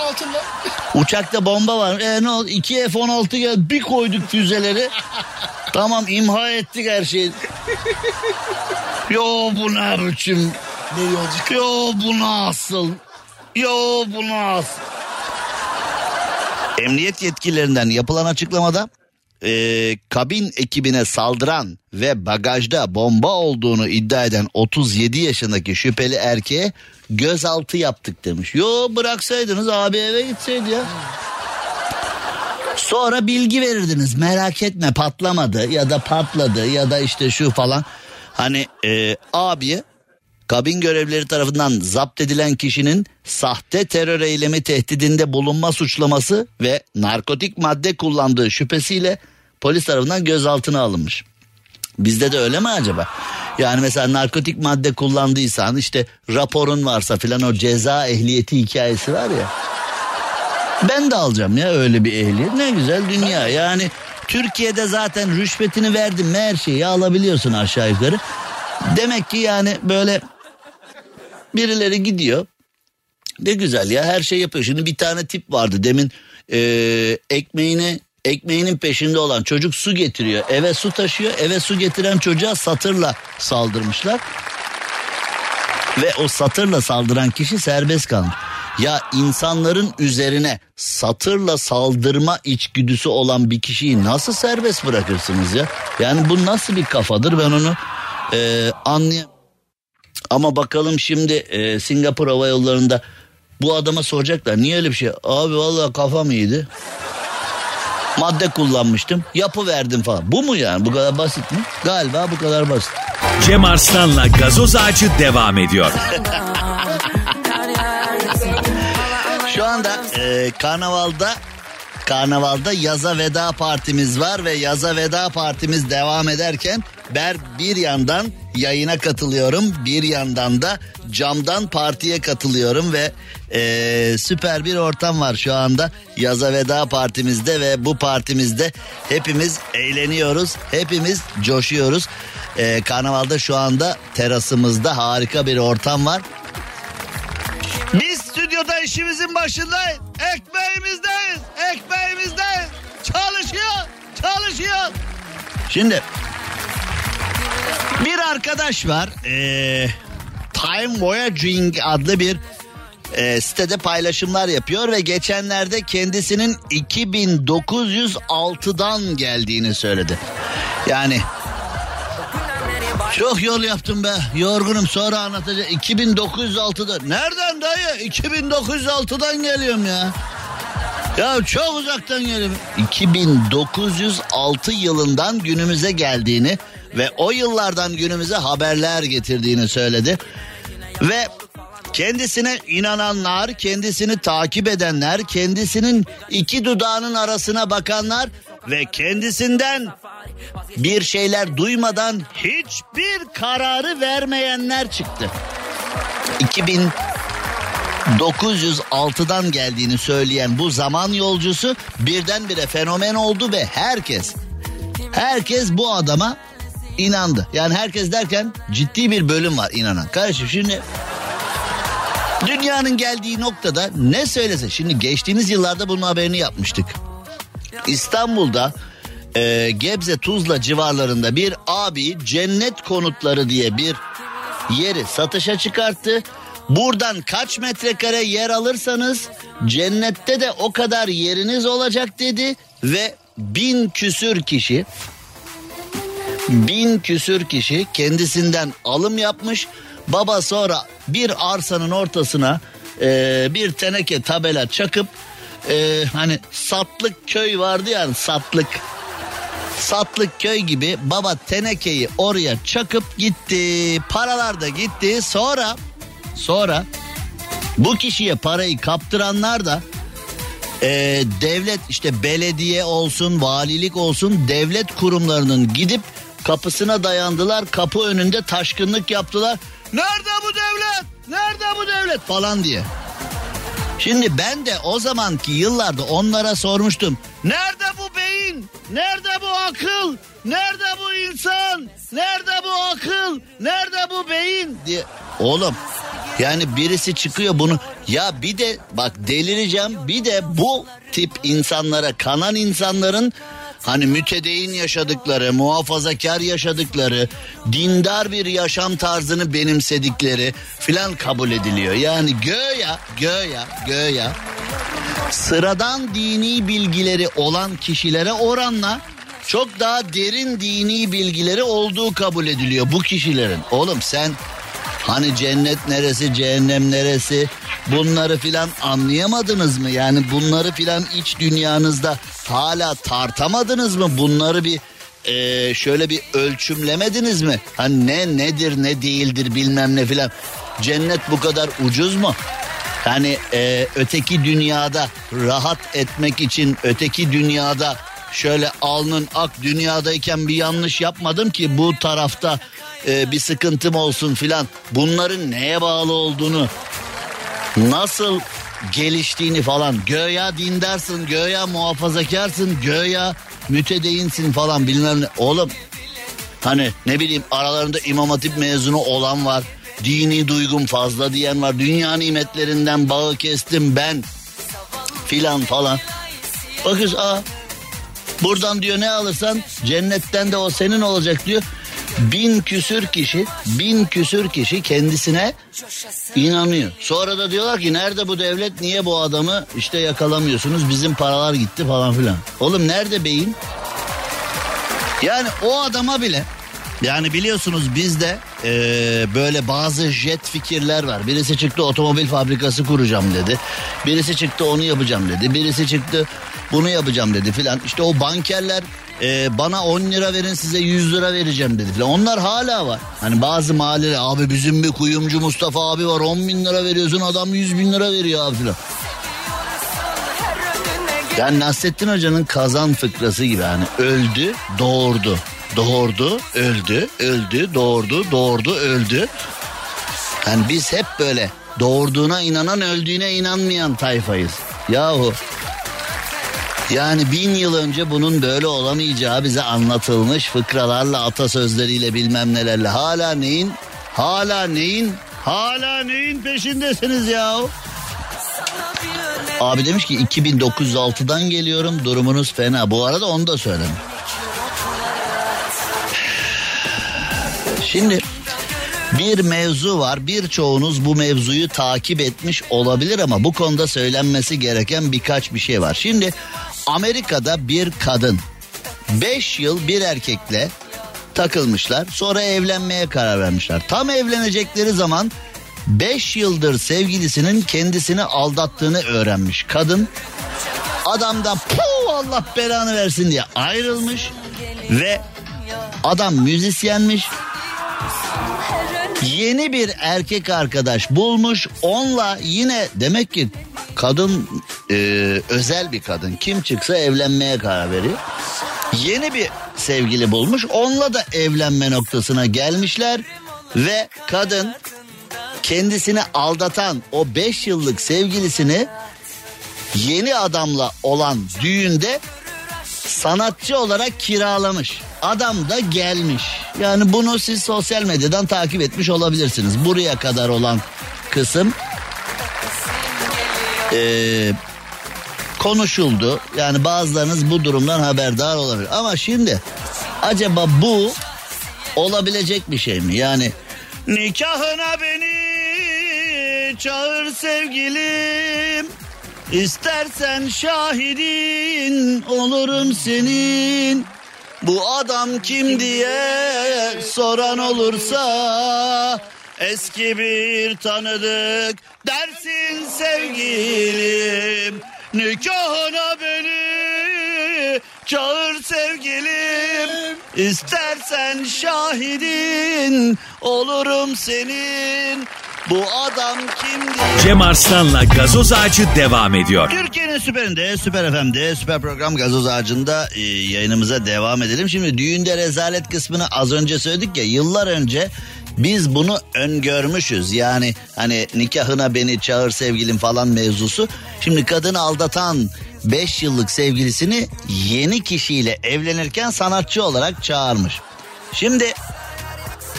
Uçakta bomba var. E ne oldu? İki F-16 geldi bir koyduk füzeleri. tamam imha ettik her şeyi. Yo bu ne biçim? Yo bu nasıl? Yo bu nasıl? Emniyet yetkililerinden yapılan açıklamada e, kabin ekibine saldıran ve bagajda bomba olduğunu iddia eden 37 yaşındaki şüpheli erkeğe gözaltı yaptık demiş. Yo bıraksaydınız abi eve gitseydi ya. Sonra bilgi verirdiniz merak etme patlamadı ya da patladı ya da işte şu falan. Hani e, abiye kabin görevlileri tarafından zapt edilen kişinin sahte terör eylemi tehdidinde bulunma suçlaması ve narkotik madde kullandığı şüphesiyle polis tarafından gözaltına alınmış. Bizde de öyle mi acaba? Yani mesela narkotik madde kullandıysan işte raporun varsa filan o ceza ehliyeti hikayesi var ya. Ben de alacağım ya öyle bir ehliyet. Ne güzel dünya yani Türkiye'de zaten rüşvetini verdin her şeyi alabiliyorsun aşağı yukarı. Demek ki yani böyle birileri gidiyor. Ne güzel ya her şey yapıyor. Şimdi bir tane tip vardı demin e, ekmeğini ekmeğinin peşinde olan çocuk su getiriyor. Eve su taşıyor. Eve su getiren çocuğa satırla saldırmışlar. Ve o satırla saldıran kişi serbest kalmış. Ya insanların üzerine satırla saldırma içgüdüsü olan bir kişiyi nasıl serbest bırakırsınız ya? Yani bu nasıl bir kafadır ben onu e, anlayamıyorum. Ama bakalım şimdi e, Singapur Hava Yolları'nda bu adama soracaklar. Niye öyle bir şey? Abi vallahi kafam iyiydi. Madde kullanmıştım. Yapı verdim falan. Bu mu yani? Bu kadar basit mi? Galiba bu kadar basit. Cem Arslan'la gazoz ağacı devam ediyor. Şu anda e, karnavalda karnavalda yaza veda partimiz var ve yaza veda partimiz devam ederken ben bir yandan yayına katılıyorum bir yandan da camdan partiye katılıyorum ve e, süper bir ortam var şu anda yaza veda partimizde ve bu partimizde hepimiz eğleniyoruz hepimiz coşuyoruz. E, karnavalda şu anda terasımızda harika bir ortam var. Biz stüdyoda işimizin başındayız. Ekmeğimizdeyiz. Ekmeğimizdeyiz. Çalışıyor. Çalışıyor. Şimdi bir arkadaş var. Ee, Time Voyaging adlı bir e, sitede paylaşımlar yapıyor ve geçenlerde kendisinin 2906'dan geldiğini söyledi. Yani çok yol yaptım be. Yorgunum sonra anlatacağım. 2906'da. Nereden dayı? 2906'dan geliyorum ya. Ya çok uzaktan geliyorum. 2906 yılından günümüze geldiğini ve o yıllardan günümüze haberler getirdiğini söyledi. Ve kendisine inananlar, kendisini takip edenler, kendisinin iki dudağının arasına bakanlar ve kendisinden bir şeyler duymadan hiçbir kararı vermeyenler çıktı. 2906'dan geldiğini söyleyen bu zaman yolcusu birdenbire fenomen oldu ve herkes herkes bu adama inandı. Yani herkes derken ciddi bir bölüm var inanan. Kardeşim şimdi dünyanın geldiği noktada ne söylese şimdi geçtiğimiz yıllarda bunun haberini yapmıştık. İstanbul'da e, Gebze Tuzla civarlarında bir abi cennet konutları diye bir yeri satışa çıkarttı. Buradan kaç metrekare yer alırsanız cennette de o kadar yeriniz olacak dedi ve bin küsür kişi bin küsür kişi kendisinden alım yapmış. Baba sonra bir arsanın ortasına e, bir teneke tabela çakıp e, hani satlık köy vardı ya satlık satlık köy gibi baba tenekeyi oraya çakıp gitti. Paralar da gitti. Sonra sonra bu kişiye parayı kaptıranlar da e, devlet işte belediye olsun valilik olsun devlet kurumlarının gidip kapısına dayandılar. Kapı önünde taşkınlık yaptılar. Nerede bu devlet? Nerede bu devlet falan diye. Şimdi ben de o zamanki yıllarda onlara sormuştum. Nerede bu beyin? Nerede bu akıl? Nerede bu insan? Nerede bu akıl? Nerede bu beyin? diye. Oğlum yani birisi çıkıyor bunu ya bir de bak delireceğim bir de bu tip insanlara kanan insanların hani mütedeyin yaşadıkları, muhafazakar yaşadıkları, dindar bir yaşam tarzını benimsedikleri filan kabul ediliyor. Yani göya, göya, göya sıradan dini bilgileri olan kişilere oranla çok daha derin dini bilgileri olduğu kabul ediliyor bu kişilerin. Oğlum sen hani cennet neresi, cehennem neresi bunları filan anlayamadınız mı? Yani bunları filan iç dünyanızda hala tartamadınız mı? Bunları bir e, şöyle bir ölçümlemediniz mi? Hani ne nedir ne değildir bilmem ne filan. Cennet bu kadar ucuz mu? Yani e, öteki dünyada rahat etmek için öteki dünyada şöyle alnın ak dünyadayken bir yanlış yapmadım ki bu tarafta e, bir sıkıntım olsun filan. Bunların neye bağlı olduğunu nasıl geliştiğini falan göya dindarsın göya muhafazakarsın göya mütedeyinsin falan bilmem ne. Oğlum Hani ne bileyim aralarında imam hatip mezunu olan var. Dini duygum fazla diyen var. Dünya nimetlerinden bağı kestim ben filan falan. Bakıyoruz aa buradan diyor ne alırsan cennetten de o senin olacak diyor. Bin küsür kişi, bin küsür kişi kendisine inanıyor. Sonra da diyorlar ki nerede bu devlet niye bu adamı işte yakalamıyorsunuz bizim paralar gitti falan filan. Oğlum nerede beyin? Yani o adama bile yani biliyorsunuz bizde eee, böyle bazı jet fikirler var. Birisi çıktı otomobil fabrikası kuracağım dedi. Birisi çıktı onu yapacağım dedi. Birisi çıktı bunu yapacağım dedi filan. İşte o bankerler eee, bana 10 lira verin size 100 lira vereceğim dedi filan. Onlar hala var. Hani bazı mahalleler abi bizim bir kuyumcu Mustafa abi var 10 bin lira veriyorsun adam 100 bin lira veriyor abi filan. Yani Nasrettin Hoca'nın kazan fıkrası gibi hani öldü, doğurdu. Doğurdu, öldü, öldü, doğurdu, doğurdu, öldü. Yani biz hep böyle doğurduğuna inanan öldüğüne inanmayan tayfayız. Yahu yani bin yıl önce bunun böyle olamayacağı bize anlatılmış fıkralarla atasözleriyle bilmem nelerle. Hala neyin? Hala neyin? Hala neyin peşindesiniz yahu? Abi demiş ki 2906'dan geliyorum durumunuz fena. Bu arada onu da söyledim. Şimdi bir mevzu var. Birçoğunuz bu mevzuyu takip etmiş olabilir ama bu konuda söylenmesi gereken birkaç bir şey var. Şimdi Amerika'da bir kadın 5 yıl bir erkekle takılmışlar. Sonra evlenmeye karar vermişler. Tam evlenecekleri zaman 5 yıldır sevgilisinin kendisini aldattığını öğrenmiş. Kadın adamdan puh Allah belanı versin diye ayrılmış ve adam müzisyenmiş. Yeni bir erkek arkadaş bulmuş. Onunla yine demek ki kadın e, özel bir kadın. Kim çıksa evlenmeye karar veriyor. Yeni bir sevgili bulmuş. Onunla da evlenme noktasına gelmişler. Ve kadın kendisini aldatan o 5 yıllık sevgilisini yeni adamla olan düğünde sanatçı olarak kiralamış. Adam da gelmiş. Yani bunu siz sosyal medyadan takip etmiş olabilirsiniz. Buraya kadar olan kısım eee, konuşuldu. Yani bazılarınız bu durumdan haberdar olabilir. Ama şimdi acaba bu olabilecek bir şey mi? Yani nikahına beni çağır sevgilim. İstersen şahidin olurum senin. Bu adam kim diye soran olursa eski bir tanıdık dersin sevgilim. Nikahına beni çağır sevgilim. İstersen şahidin olurum senin. Bu adam kim diye Cem Arslan'la gazoz ağacı devam ediyor. Türkiye'nin süperinde, süper FM'de, süper program gazoz ağacında e, yayınımıza devam edelim. Şimdi düğünde rezalet kısmını az önce söyledik ya yıllar önce biz bunu öngörmüşüz. Yani hani nikahına beni çağır sevgilim falan mevzusu. Şimdi kadını aldatan 5 yıllık sevgilisini yeni kişiyle evlenirken sanatçı olarak çağırmış. Şimdi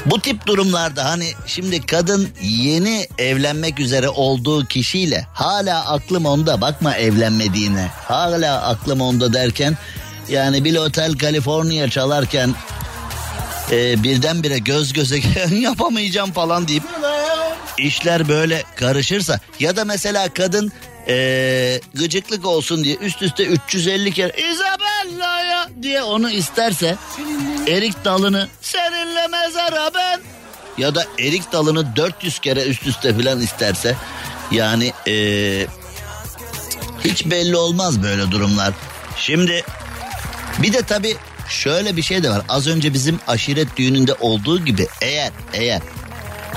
bu tip durumlarda hani şimdi kadın yeni evlenmek üzere olduğu kişiyle hala aklım onda bakma evlenmediğine hala aklım onda derken Yani bir Hotel California çalarken e, birdenbire göz göze yapamayacağım falan deyip işler böyle karışırsa ya da mesela kadın e, gıcıklık olsun diye üst üste 350 kere Isabella'ya diye onu isterse erik dalını seninle mezara ben ya da erik dalını 400 kere üst üste falan isterse yani e, hiç belli olmaz böyle durumlar. Şimdi bir de tabii şöyle bir şey de var. Az önce bizim aşiret düğününde olduğu gibi eğer eğer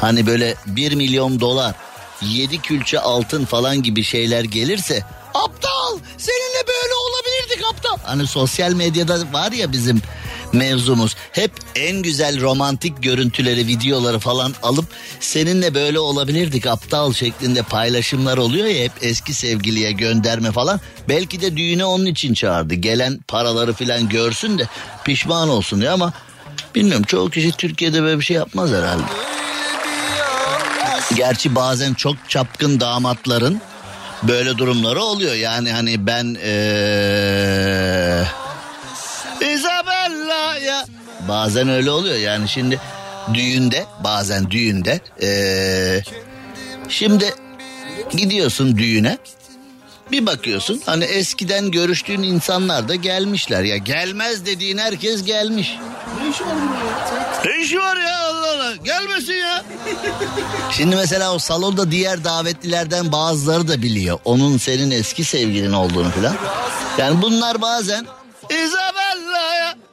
hani böyle 1 milyon dolar 7 külçe altın falan gibi şeyler gelirse aptal seninle böyle olabilirdik aptal. Hani sosyal medyada var ya bizim mevzumuz. Hep en güzel romantik görüntüleri, videoları falan alıp seninle böyle olabilirdik aptal şeklinde paylaşımlar oluyor ya hep eski sevgiliye gönderme falan. Belki de düğüne onun için çağırdı. Gelen paraları falan görsün de pişman olsun diye ama bilmiyorum çoğu kişi Türkiye'de böyle bir şey yapmaz herhalde. Gerçi bazen çok çapkın damatların böyle durumları oluyor. Yani hani ben ee, Isabella ya bazen öyle oluyor. Yani şimdi düğünde bazen düğünde ee, şimdi gidiyorsun düğüne bir bakıyorsun hani eskiden görüştüğün insanlar da gelmişler ya gelmez dediğin herkes gelmiş. Ne işi var ya Allah Allah gelmesin ya. Şimdi mesela o salonda diğer davetlilerden bazıları da biliyor. Onun senin eski sevgilin olduğunu falan. Yani bunlar bazen Isabella ya.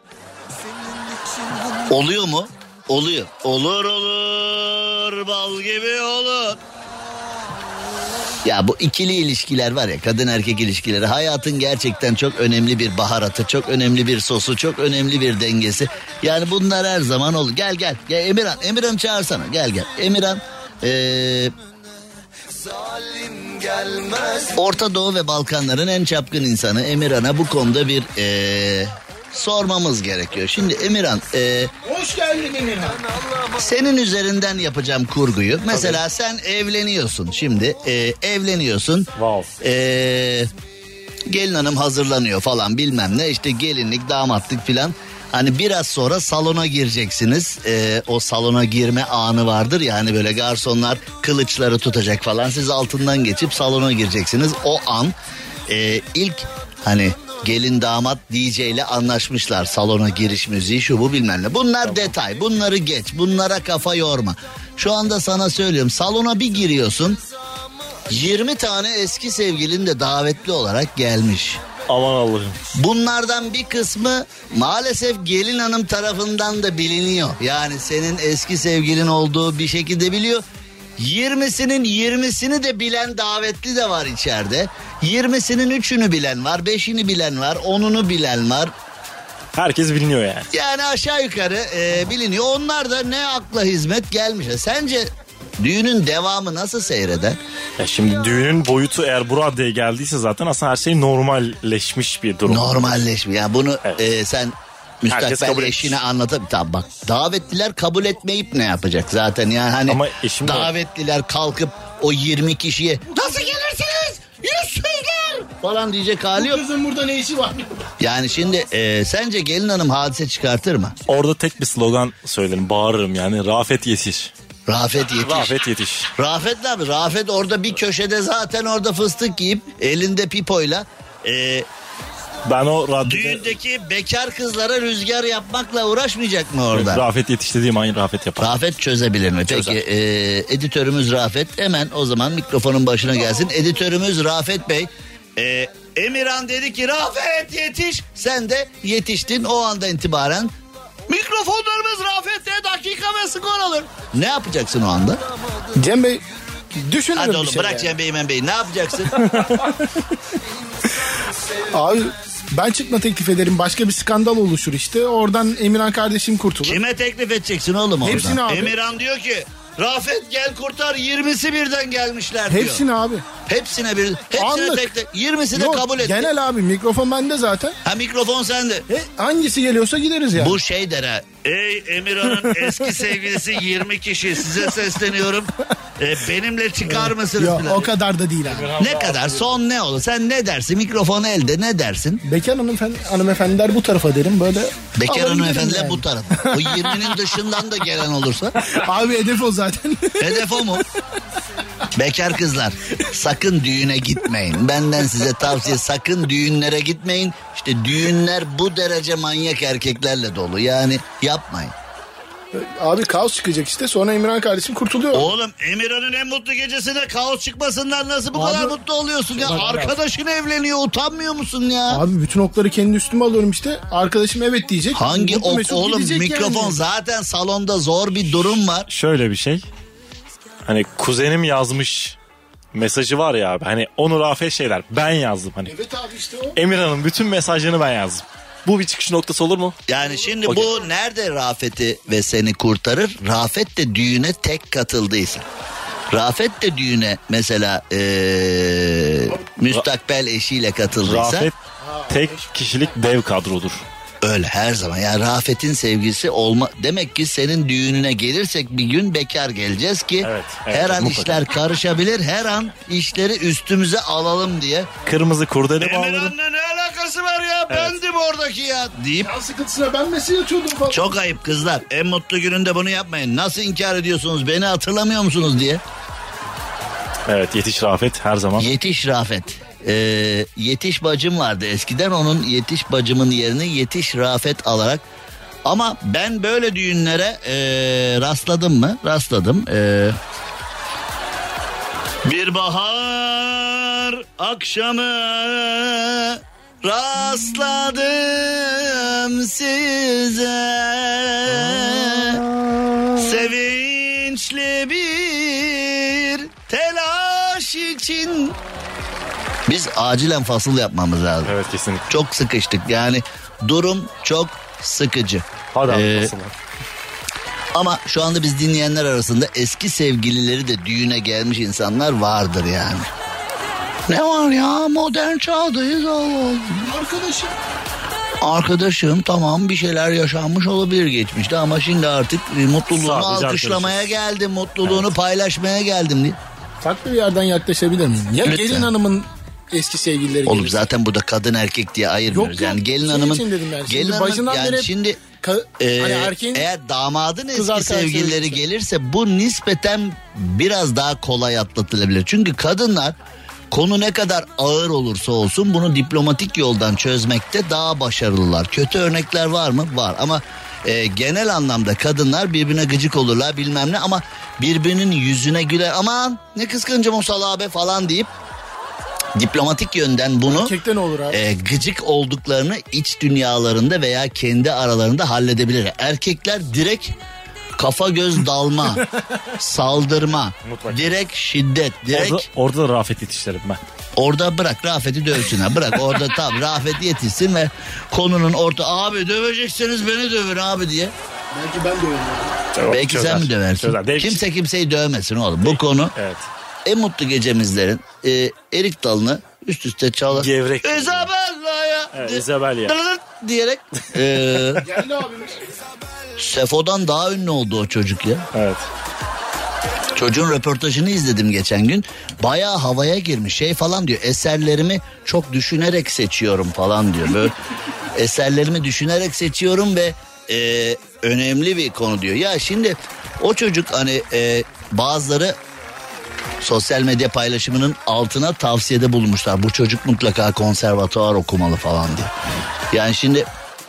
Oluyor mu? Oluyor. Olur olur bal gibi olur. Ya bu ikili ilişkiler var ya kadın erkek ilişkileri hayatın gerçekten çok önemli bir baharatı, çok önemli bir sosu, çok önemli bir dengesi. Yani bunlar her zaman olur. Gel gel, gel Emirhan, Emirhan çağırsana gel gel. Emirhan ee, Orta Doğu ve Balkanların en çapkın insanı Emirhan'a bu konuda bir ee, sormamız gerekiyor. Şimdi Emirhan ee, Hoş geldin Emirhan. senin üzerinden yapacağım kurguyu. Mesela sen evleniyorsun şimdi. e, evleniyorsun. Wow. E, gelin hanım hazırlanıyor falan bilmem ne. işte gelinlik damatlık filan. Hani biraz sonra salona gireceksiniz. E, o salona girme anı vardır ya hani böyle garsonlar kılıçları tutacak falan. Siz altından geçip salona gireceksiniz. O an e, ilk hani gelin damat DJ ile anlaşmışlar salona giriş müziği şu bu bilmem ne. Bunlar detay bunları geç bunlara kafa yorma. Şu anda sana söylüyorum salona bir giriyorsun 20 tane eski sevgilin de davetli olarak gelmiş. Aman Allah'ım. Bunlardan bir kısmı maalesef gelin hanım tarafından da biliniyor. Yani senin eski sevgilin olduğu bir şekilde biliyor. 20'sinin 20'sini de bilen davetli de var içeride. 20'sinin 3'ünü bilen var, 5'ini bilen var, 10'unu bilen var. Herkes biliniyor yani. Yani aşağı yukarı e, biliniyor. Onlar da ne akla hizmet gelmiş. Sence düğünün devamı nasıl seyreder? Ya şimdi düğünün boyutu eğer bu raddeye geldiyse zaten aslında her şey normalleşmiş bir durum. Normalleşmiş. Yani bunu Evet. e, sen müstakbel kabul eşine anlatıp tamam bak davetliler kabul etmeyip ne yapacak zaten yani hani Ama eşim de- davetliler kalkıp o 20 kişiye nasıl gelirsiniz yüzsüzler falan diyecek hali yok. Kızın burada ne işi var? Yani şimdi e, sence gelin hanım hadise çıkartır mı? Orada tek bir slogan söylerim bağırırım yani Rafet yetiş. Rafet yetiş. Rafet yetiş. Rafet abi Rafet orada bir köşede zaten orada fıstık yiyip elinde pipoyla e, Ben o raddede düğündeki bekar kızlara rüzgar yapmakla uğraşmayacak mı orada? Rafet yetiş dediğim aynı Rafet yapar. Rafet çözebilir mi? Çözer. Peki e, editörümüz Rafet hemen o zaman mikrofonun başına gelsin. Editörümüz Rafet Bey. E, Emirhan dedi ki Rafet yetiş. Sen de yetiştin o anda itibaren. Mikrofonlarımız Rafet'te dakika ve skor alır. Ne yapacaksın o anda? Cem Bey düşünürüm Hadi bir oğlum şey bırak yani. Cem Bey Bey ne yapacaksın? Abi ben çıkma teklif ederim. Başka bir skandal oluşur işte. Oradan Emirhan kardeşim kurtulur. Kime teklif edeceksin oğlum oradan? Hepsini abi. Emirhan diyor ki Rafet gel kurtar 20'si birden gelmişler diyor. Hepsini abi. Hepsine bir hepsine Anlık. teklif 20'si de Yok, kabul etti. Genel abi mikrofon bende zaten. Ha mikrofon sende. E, hangisi geliyorsa gideriz yani. Bu şey der ha. Ey Emirhan'ın eski sevgilisi 20 kişi size sesleniyorum. e, benimle çıkar mısınız Yok o kadar da değil abi. Ne kadar son ne olur? Sen ne dersin? Mikrofon elde ne dersin? Bekar hanımefendi, hanımefendiler bu tarafa derim böyle. Bekar alabilirim hanımefendiler yani. bu tarafa. O 20'nin dışından da gelen olursa. Abi hedef o zaten. Hedef o mu? Bekar kızlar sakın düğüne gitmeyin. Benden size tavsiye sakın düğünlere gitmeyin. İşte düğünler bu derece manyak erkeklerle dolu. Yani yapmayın. abi kaos çıkacak işte sonra Emirhan kardeşim kurtuluyor. Oğlum Emirhan'ın en mutlu gecesinde kaos çıkmasından nasıl bu Abi- kadar mutlu oluyorsun ya? Arkadaşın evleniyor utanmıyor musun ya? Abi bütün okları kendi üstüme alıyorum işte. Arkadaşım evet diyecek. Hangi Mutlu ok mesut oğlum gidecek mikrofon yani. zaten salonda zor bir durum var. Şöyle bir şey. Hani kuzenim yazmış mesajı var ya abi. Hani Onur Afet şeyler. Ben yazdım hani. Evet abi işte o. Emirhan'ın bütün mesajlarını ben yazdım. Bu bir çıkış noktası olur mu? Yani şimdi Okey. bu nerede Rafet'i ve seni kurtarır? Rafet de düğüne tek katıldıysa. Rafet de düğüne mesela eee müstakbel eşiyle katıldıysa. Rafet tek kişilik dev kadrodur. Öyle her zaman. Yani Rafet'in sevgisi olma. Demek ki senin düğününe gelirsek bir gün bekar geleceğiz ki Evet, evet, her an mutlaka. işler karışabilir. Her an işleri üstümüze alalım diye. Kırmızı kurdele bağladım. Emirhan'la ne alakası var ya? Bendim oradaki ya deyip Can sıkıntısına ben mesaj atıyordum falan. Çok ayıp kızlar. En mutlu gününde bunu yapmayın. Nasıl inkar ediyorsunuz? Beni hatırlamıyor musunuz diye. Evet yetiş Rafet her zaman. Yetiş Rafet. Ee, yetiş bacım vardı eskiden. Onun yetiş bacımın yerini yetiş Rafet alarak. Ama ben böyle düğünlere ee, rastladım mı? Rastladım. Ee, bir bahar akşamı rastladım size. Sevinçli bir telaş için. Biz acilen fasıl yapmamız lazım. Evet kesinlikle. Çok sıkıştık yani durum çok sıkıcı. Hadi Ee, ama şu anda biz dinleyenler arasında eski sevgilileri de düğüne gelmiş insanlar vardır yani. Ne var ya modern çağdayız Allah. Arkadaşım. Arkadaşım tamam bir şeyler yaşanmış olabilir geçmişte ama şimdi artık mutluluğunu Sadece alkışlamaya geldim, mutluluğunu paylaşmaya geldim diye. Farklı bir yerden yaklaşabilir miyim? Ya Lütfen. gelin hanımın eski sevgilileri Oğlum gelir. zaten burada kadın erkek diye ayırmıyoruz. Yok, yok. yani gelin Şey hanımın dedim yani. Şimdi gelin hanımın başından yani beri şimdi Ka- e, hani erkeğin eğer damadın eski sevgilileri gelirse bu nispeten biraz daha kolay atlatılabilir. Çünkü kadınlar konu ne kadar ağır olursa olsun bunu diplomatik yoldan çözmekte daha başarılılar. Kötü örnekler var mı? Var ama e, genel anlamda kadınlar birbirine gıcık olurlar bilmem ne ama birbirinin yüzüne güler aman ne kıskancım o salağa be falan deyip diplomatik yönden bunu olur abi? e, gıcık olduklarını iç dünyalarında veya kendi aralarında halledebilir. Erkekler direkt kafa göz dalma, saldırma, Mutlaka. direkt şiddet, direkt Orada, orada da Rafet yetiştirim ben. orada bırak Rafet'i dövsün ha bırak orada tam Rafet yetişsin ve konunun orta abi dövecekseniz beni dövün abi diye. Belki ben öyle. Belki sen mi döversin? Çözer. Kimse kimseyi dövmesin oğlum. Bu konu Evet. en mutlu gecemizlerin e, erik dalını üst üste çalar. Gevrek. Isabella'ya Evet, Isabella. diyerek e, Geldi abimiz. Sefo'dan daha ünlü oldu o çocuk ya. Evet. Çocuğun röportajını izledim geçen gün. Bayağı havaya girmiş şey falan diyor. Eserlerimi çok düşünerek seçiyorum falan diyor. Böyle eserlerimi düşünerek seçiyorum ve e, önemli bir konu diyor. Ya şimdi o çocuk hani e, bazıları sosyal medya paylaşımının altına tavsiyede bulmuşlar. Bu çocuk mutlaka konservatuvar okumalı falan diye. Yani şimdi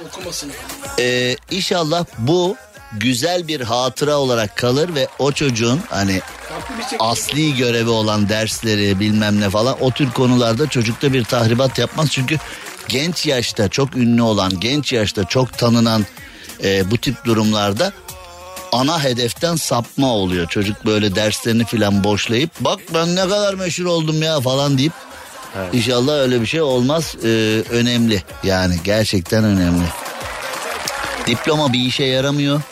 Okumasın. Ee, inşallah bu güzel bir hatıra olarak kalır ve o çocuğun hani asli görevi olan dersleri bilmem ne falan o tür konularda çocukta bir tahribat yapmaz. Çünkü genç yaşta çok ünlü olan genç yaşta çok tanınan e, bu tip durumlarda ana hedeften sapma oluyor. Çocuk böyle derslerini filan boşlayıp bak ben ne kadar meşhur oldum ya falan deyip İnşallah öyle bir şey olmaz. Ee, önemli yani gerçekten önemli. Diploma bir işe yaramıyor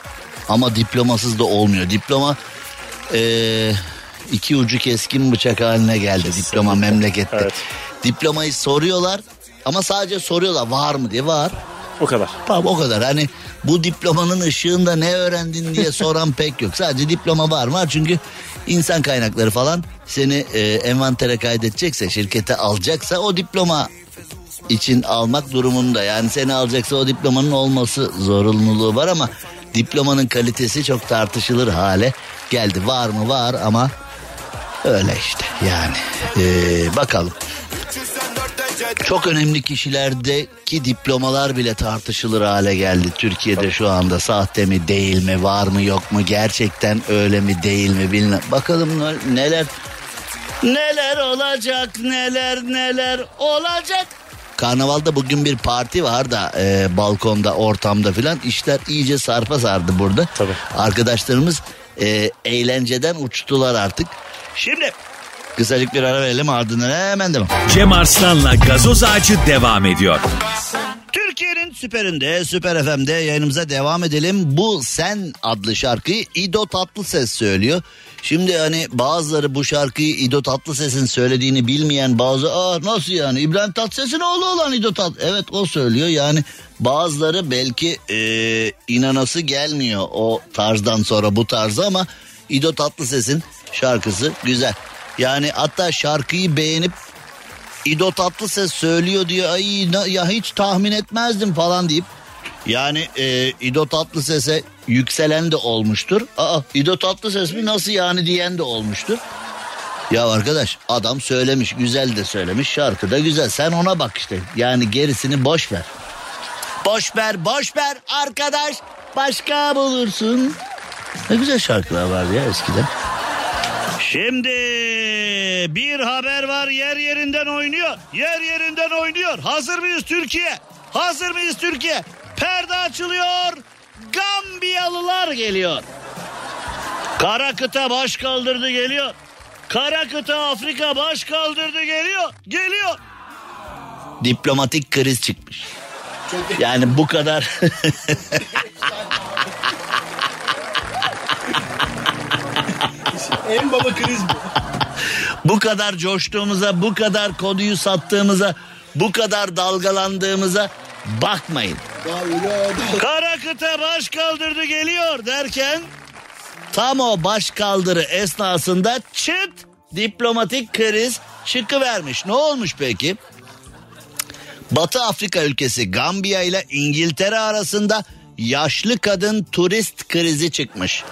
ama diplomasız da olmuyor. Diploma ee, iki ucu keskin bıçak haline geldi diploma memlekette. Evet. Diplomayı soruyorlar ama sadece soruyorlar var mı diye var. O kadar. Tamam o kadar. Hani bu diplomanın ışığında ne öğrendin diye soran pek yok. Sadece diploma var mı? Var Çünkü insan kaynakları falan seni e, envantere kaydedecekse, şirkete alacaksa o diploma için almak durumunda. Yani seni alacaksa o diplomanın olması zorunluluğu var ama diplomanın kalitesi çok tartışılır hale geldi. Var mı? Var ama öyle işte yani. Ee, bakalım. Çok önemli kişilerdeki diplomalar bile tartışılır hale geldi. Türkiye'de şu anda sahte mi değil mi var mı yok mu gerçekten öyle mi değil mi bilmem. Bakalım ne- neler neler olacak neler neler olacak. Karnavalda bugün bir parti var da e, balkonda ortamda filan işler iyice sarpa sardı burada. Tabii. Arkadaşlarımız e, eğlenceden uçtular artık. Şimdi kısacık bir ara verelim ardından hemen devam. Cem Arslan'la gazoz ağacı devam ediyor. Türkiye'nin süperinde, Süper FM'de yayınımıza devam edelim. Bu Sen adlı şarkıyı İdo Tatlıses söylüyor. Şimdi hani bazıları bu şarkıyı İdo Tatlıses'in söylediğini bilmeyen bazı aa nasıl yani İbrahim Tatlıses'in oğlu olan İdo Tat evet o söylüyor yani bazıları belki e, inanası gelmiyor o tarzdan sonra bu tarzı ama İdo Tatlıses'in şarkısı güzel. Yani hatta şarkıyı beğenip İdo Tatlıses söylüyor diyor ay ya hiç tahmin etmezdim falan deyip yani e, İdo Tatlıses'e yükselen de olmuştur. Aa İdo Tatlıses mi nasıl yani diyen de olmuştur. Ya arkadaş adam söylemiş güzel de söylemiş şarkı da güzel sen ona bak işte yani gerisini boş ver. Boş ver boş ver arkadaş başka bulursun. Ne güzel şarkılar vardı ya eskiden. Şimdi bir haber var yer yerinden oynuyor. Yer yerinden oynuyor. Hazır mıyız Türkiye? Hazır mıyız Türkiye? Perde açılıyor. Gambiyalılar geliyor. Kara kıta baş kaldırdı geliyor. Kara kıta Afrika baş kaldırdı geliyor. Geliyor. Diplomatik kriz çıkmış. Yani bu kadar En baba kriz bu. bu kadar coştuğumuza, bu kadar konuyu sattığımıza, bu kadar dalgalandığımıza bakmayın. Kara kıta baş kaldırdı geliyor derken tam o baş kaldırı esnasında çıt diplomatik kriz çıkıvermiş. Ne olmuş peki? Batı Afrika ülkesi Gambiya ile İngiltere arasında yaşlı kadın turist krizi çıkmış.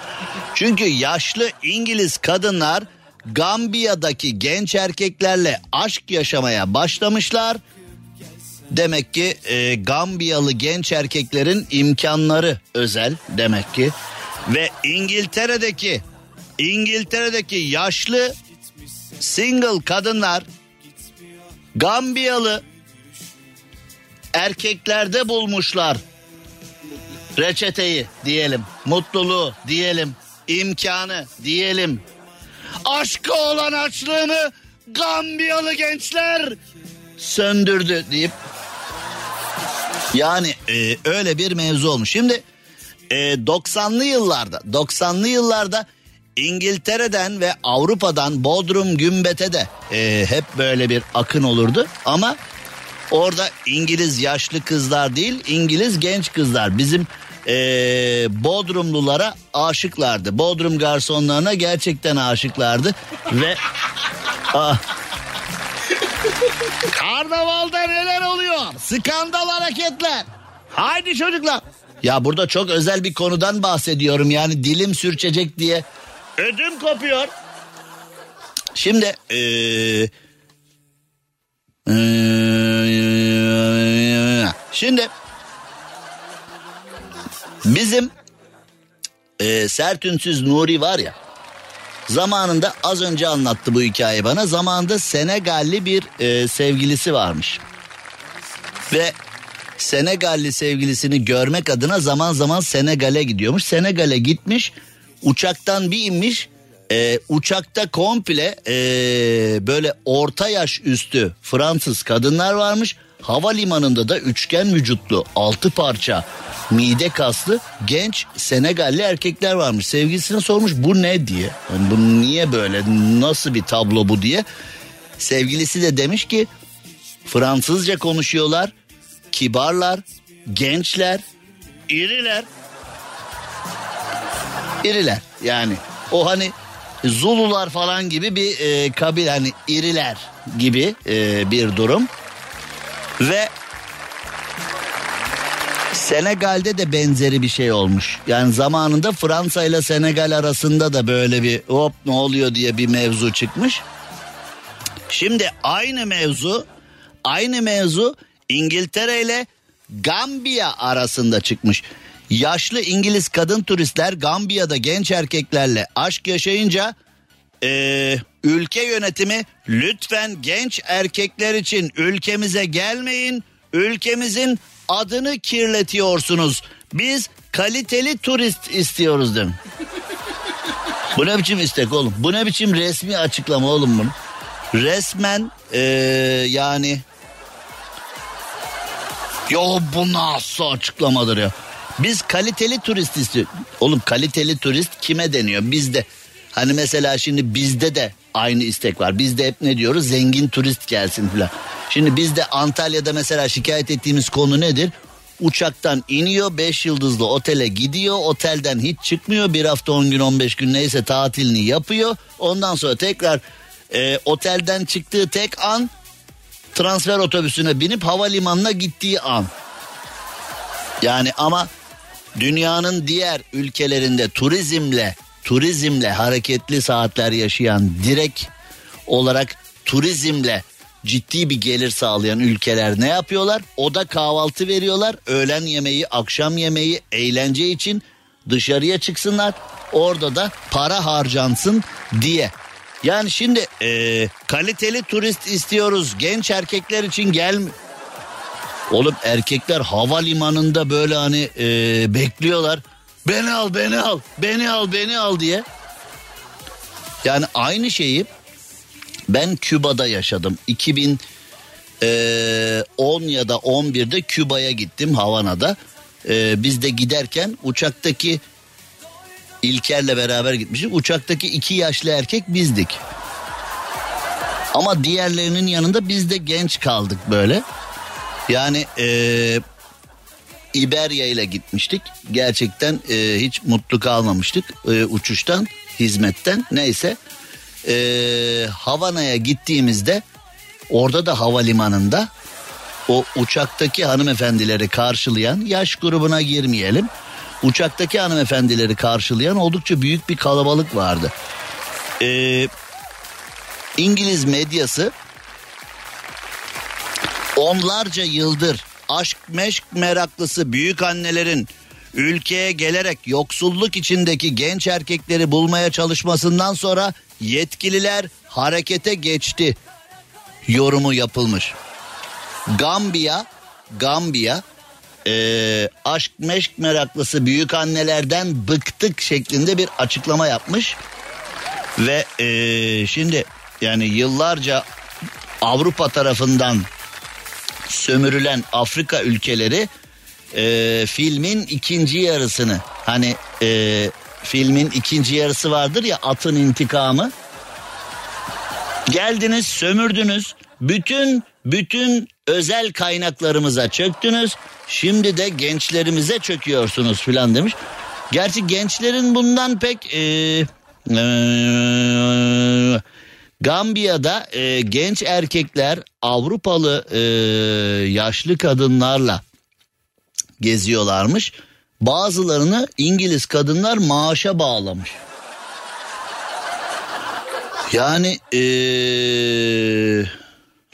Çünkü yaşlı İngiliz kadınlar Gambiya'daki genç erkeklerle aşk yaşamaya başlamışlar. Demek ki e, Gambiyalı genç erkeklerin imkanları özel demek ki. Ve İngiltere'deki İngiltere'deki yaşlı single kadınlar Gambiyalı erkeklerde bulmuşlar reçeteyi diyelim, mutluluğu diyelim, imkanı diyelim. Aşkı olan açlığını Gambiyalı gençler söndürdü deyip yani e, öyle bir mevzu olmuş. Şimdi e, 90'lı yıllarda 90'lı yıllarda İngiltere'den ve Avrupa'dan Bodrum Gümbet'e de e, hep böyle bir akın olurdu ama orada İngiliz yaşlı kızlar değil İngiliz genç kızlar bizim e, Bodrumlulara aşıklardı. Bodrum garsonlarına gerçekten aşıklardı ve ah, Karnavalda neler oluyor? Skandal hareketler. Haydi çocuklar. Ya burada çok özel bir konudan bahsediyorum. Yani dilim sürçecek diye ödüm kopuyor. Şimdi eee eee, şimdi bizim eee Sertünsüz Nuri var ya zamanında az önce anlattı bu hikayeyi bana. Zamanında Senegalli bir e, sevgilisi varmış. Ve Senegalli sevgilisini görmek adına zaman zaman Senegal'e gidiyormuş. Senegal'e gitmiş uçaktan bir inmiş. E, uçakta komple e, böyle orta yaş üstü Fransız kadınlar varmış. Havalimanında da üçgen vücutlu altı parça mide kaslı genç Senegalli erkekler varmış. Sevgilisine sormuş bu ne diye. Yani bu niye böyle nasıl bir tablo bu diye. Sevgilisi de demiş ki Fransızca konuşuyorlar, kibarlar, gençler, iriler. İriler yani. O hani Zulular falan gibi bir e, kabile hani iriler gibi e, bir durum. Ve Senegal'de de benzeri bir şey olmuş. Yani zamanında Fransa ile Senegal arasında da böyle bir hop ne oluyor diye bir mevzu çıkmış. Şimdi aynı mevzu aynı mevzu İngiltere ile Gambiya arasında çıkmış. Yaşlı İngiliz kadın turistler Gambiya'da genç erkeklerle aşk yaşayınca eee, ülke yönetimi lütfen genç erkekler için ülkemize gelmeyin. Ülkemizin adını kirletiyorsunuz. Biz kaliteli turist istiyoruz dedim. Bu ne biçim istek oğlum? Bu ne biçim resmi açıklama oğlum bunu? Resmen eee, yani Yo bu nasıl açıklamadır ya? Biz kaliteli turist istiyoruz. Oğlum kaliteli turist kime deniyor? Bizde. Hani mesela şimdi bizde de aynı istek var. Bizde hep ne diyoruz? Zengin turist gelsin falan. Şimdi bizde Antalya'da mesela şikayet ettiğimiz konu nedir? Uçaktan iniyor 5 yıldızlı otele gidiyor otelden hiç çıkmıyor bir hafta 10 gün 15 gün neyse tatilini yapıyor ondan sonra tekrar e, otelden çıktığı tek an transfer otobüsüne binip havalimanına gittiği an. Yani ama dünyanın diğer ülkelerinde turizmle turizmle hareketli saatler yaşayan direkt olarak turizmle ciddi bir gelir sağlayan ülkeler ne yapıyorlar? Oda kahvaltı veriyorlar. Öğlen yemeği, akşam yemeği, eğlence için dışarıya çıksınlar. Orada da para harcansın diye. Yani şimdi eee, kaliteli turist istiyoruz. Genç erkekler için gel. Oğlum erkekler havalimanında böyle hani eee, bekliyorlar. Beni al, beni al, beni al, beni al diye. Yani aynı şeyi ben Küba'da yaşadım. 2010 ya da 11'de Küba'ya gittim Havana'da. Biz de giderken uçaktaki İlker'le beraber gitmiştik. Uçaktaki iki yaşlı erkek bizdik. Ama diğerlerinin yanında biz de genç kaldık böyle. Yani eee İberya ile gitmiştik. Gerçekten eee, hiç mutlu kalmamıştık eee, uçuştan, hizmetten neyse. Eee, Havana'ya gittiğimizde orada da havalimanında o uçaktaki hanımefendileri karşılayan yaş grubuna girmeyelim. Uçaktaki hanımefendileri karşılayan oldukça büyük bir kalabalık vardı. Ee, İngiliz medyası onlarca yıldır aşk meşk meraklısı büyük annelerin ülkeye gelerek yoksulluk içindeki genç erkekleri bulmaya çalışmasından sonra yetkililer harekete geçti yorumu yapılmış. Gambiya, Gambiya eee, aşk meşk meraklısı büyük annelerden bıktık şeklinde bir açıklama yapmış. Ve eee, şimdi yani yıllarca Avrupa tarafından sömürülen Afrika ülkeleri eee, filmin ikinci yarısını hani eee, filmin ikinci yarısı vardır ya atın intikamı Geldiniz sömürdünüz. Bütün bütün özel kaynaklarımıza çöktünüz. Şimdi de gençlerimize çöküyorsunuz filan demiş. Gerçi gençlerin bundan pek e, e, Gambiya'da e, genç erkekler Avrupalı e, yaşlı kadınlarla geziyorlarmış. Bazılarını İngiliz kadınlar maaşa bağlamış. Yani eee,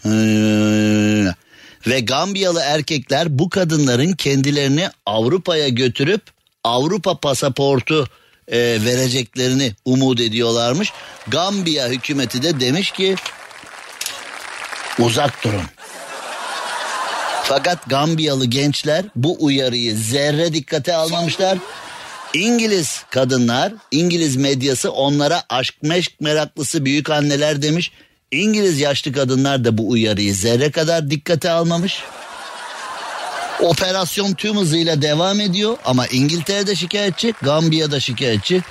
eee, ve Gambiyalı erkekler bu kadınların kendilerini Avrupa'ya götürüp Avrupa pasaportu eee, vereceklerini umut ediyorlarmış. Gambiya hükümeti de demiş ki uzak durun. Fakat Gambiyalı gençler bu uyarıyı zerre dikkate almamışlar. İngiliz kadınlar, İngiliz medyası onlara aşk meşk meraklısı büyük anneler demiş. İngiliz yaşlı kadınlar da bu uyarıyı zerre kadar dikkate almamış. Operasyon tüm hızıyla devam ediyor ama İngiltere'de şikayetçi, Gambiya'da şikayetçi.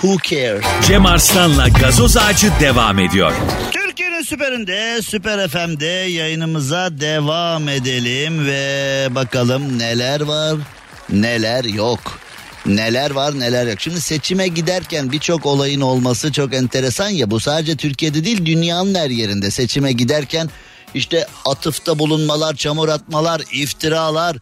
Who cares? Cem Arslan'la gazoz ağacı devam ediyor. Türkiye'nin süperinde, Süper FM'de yayınımıza devam edelim ve bakalım neler var, neler yok. Neler var neler yok. Şimdi seçime giderken birçok olayın olması çok enteresan ya. Bu sadece Türkiye'de değil dünyanın her yerinde. Seçime giderken işte atıfta bulunmalar, çamur atmalar, iftiralar,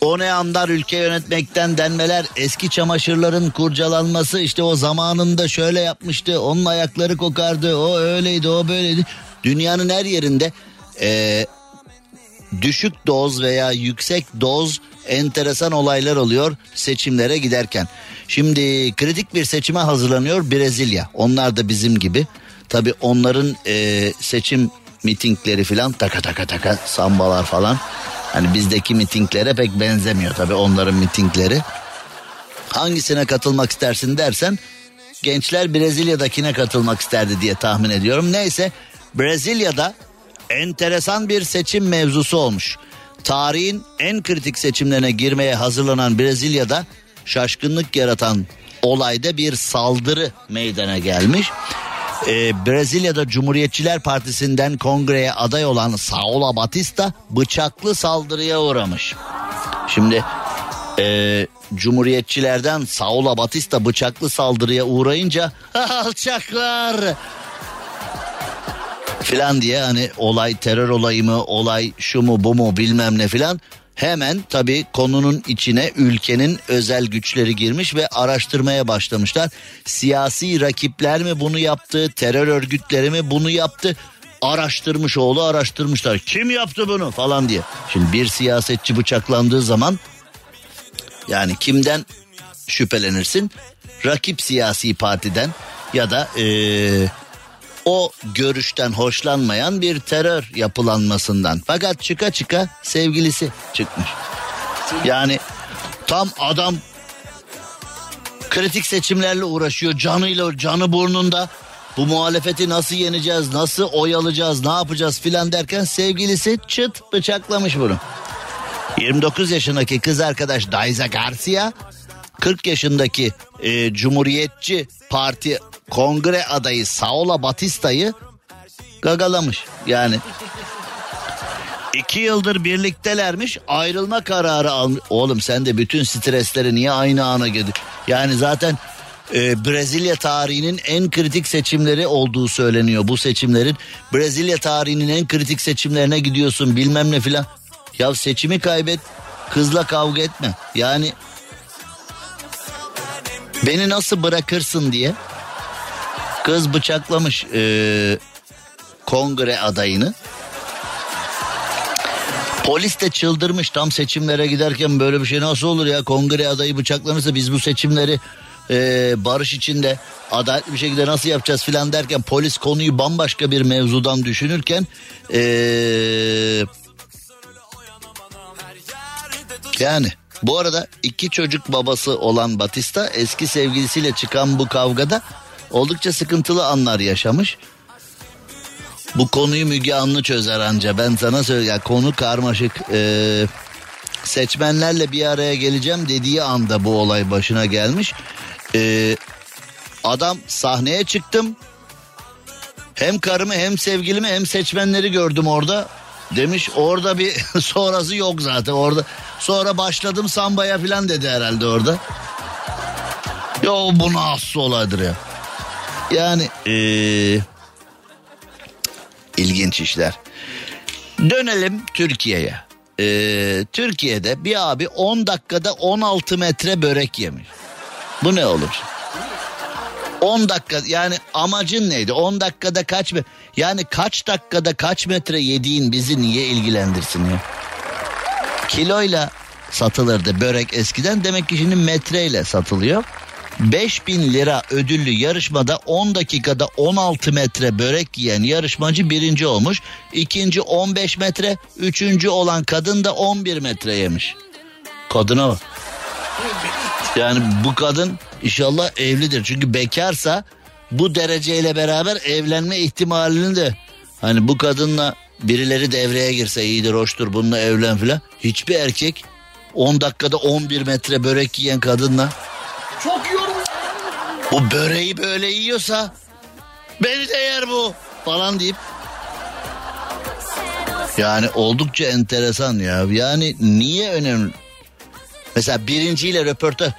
o ne anlar ülke yönetmekten denmeler, eski çamaşırların kurcalanması, işte o zamanında şöyle yapmıştı, onun ayakları kokardı, o öyleydi, o böyleydi. Dünyanın her yerinde eee, düşük doz veya yüksek doz enteresan olaylar oluyor seçimlere giderken. Şimdi kritik bir seçime hazırlanıyor Brezilya. Onlar da bizim gibi. Tabi onların eee, seçim mitingleri filan taka taka taka sambalar falan. Hani bizdeki mitinglere pek benzemiyor tabi onların mitingleri. Hangisine katılmak istersin dersen gençler Brezilya'dakine katılmak isterdi diye tahmin ediyorum. Neyse Brezilya'da enteresan bir seçim mevzusu olmuş. Tarihin en kritik seçimlerine girmeye hazırlanan Brezilya'da şaşkınlık yaratan olayda bir saldırı meydana gelmiş. Ee, Brezilya'da Cumhuriyetçiler Partisi'nden kongreye aday olan Saula Batista bıçaklı saldırıya uğramış. Şimdi ee, Cumhuriyetçilerden Saula Batista bıçaklı saldırıya uğrayınca alçaklar filan diye hani olay terör olayı mı olay şu mu bu mu bilmem ne filan hemen tabii konunun içine ülkenin özel güçleri girmiş ve araştırmaya başlamışlar. Siyasi rakipler mi bunu yaptı terör örgütleri mi bunu yaptı araştırmış oğlu araştırmışlar kim yaptı bunu falan diye. Şimdi bir siyasetçi bıçaklandığı zaman yani kimden şüphelenirsin? Rakip siyasi partiden ya da eee, o görüşten hoşlanmayan bir terör yapılanmasından. Fakat çıka çıka sevgilisi çıkmış. Yani tam adam kritik seçimlerle uğraşıyor canıyla canı burnunda. Bu muhalefeti nasıl yeneceğiz, nasıl oy alacağız, ne yapacağız filan derken sevgilisi çıt bıçaklamış bunu. 29 yaşındaki kız arkadaş Daiza Garcia 40 yaşındaki e, Cumhuriyetçi Parti kongre adayı Saola Batista'yı gagalamış. Yani iki yıldır birliktelermiş ayrılma kararı almış. Oğlum sen de bütün stresleri niye aynı ana girdin? Yani zaten e, Brezilya tarihinin en kritik seçimleri olduğu söyleniyor bu seçimlerin. Brezilya tarihinin en kritik seçimlerine gidiyorsun bilmem ne filan. Ya seçimi kaybet kızla kavga etme. Yani beni nasıl bırakırsın diye kız bıçaklamış e, kongre adayını. Polis de çıldırmış tam seçimlere giderken böyle bir şey nasıl olur ya kongre adayı bıçaklanırsa biz bu seçimleri e, barış içinde adaletli bir şekilde nasıl yapacağız filan derken polis konuyu bambaşka bir mevzudan düşünürken e, yani bu arada iki çocuk babası olan Batista eski sevgilisiyle çıkan bu kavgada oldukça sıkıntılı anlar yaşamış. Bu konuyu Müge Anlı çözer anca ben sana söyleyeyim. Ya konu karmaşık. Ee, seçmenlerle bir araya geleceğim dediği anda bu olay başına gelmiş. Ee, adam sahneye çıktım. Hem karımı hem sevgilimi hem seçmenleri gördüm orada. Demiş orada bir sonrası yok zaten orada. Sonra başladım sambaya falan dedi herhalde orada. Ya bu nasıl olaydır ya. Yani ee, ilginç işler. Dönelim Türkiye'ye. Ee, Türkiye'de bir abi 10 dakikada 16 metre börek yemiş. Bu ne olur? 10 dakika yani amacın neydi? 10 dakikada kaç me- yani kaç dakikada kaç metre yediğin bizi niye ilgilendirsin ya? Kiloyla satılırdı börek eskiden demek ki şimdi metreyle satılıyor. 5000 lira ödüllü yarışmada 10 dakikada 16 metre börek yiyen yarışmacı birinci olmuş. İkinci 15 metre, üçüncü olan kadın da 11 metre yemiş. Kadına bak. Yani bu kadın inşallah evlidir. Çünkü bekarsa bu dereceyle beraber evlenme ihtimalini de hani bu kadınla birileri devreye girse iyidir hoştur bununla evlen filan. Hiçbir erkek 10 dakikada 11 metre börek yiyen kadınla Çok. Bu böreği böyle yiyorsa beni de yer bu falan deyip Yani oldukça enteresan ya. Yani niye önemli? Mesela birinciyle röportaj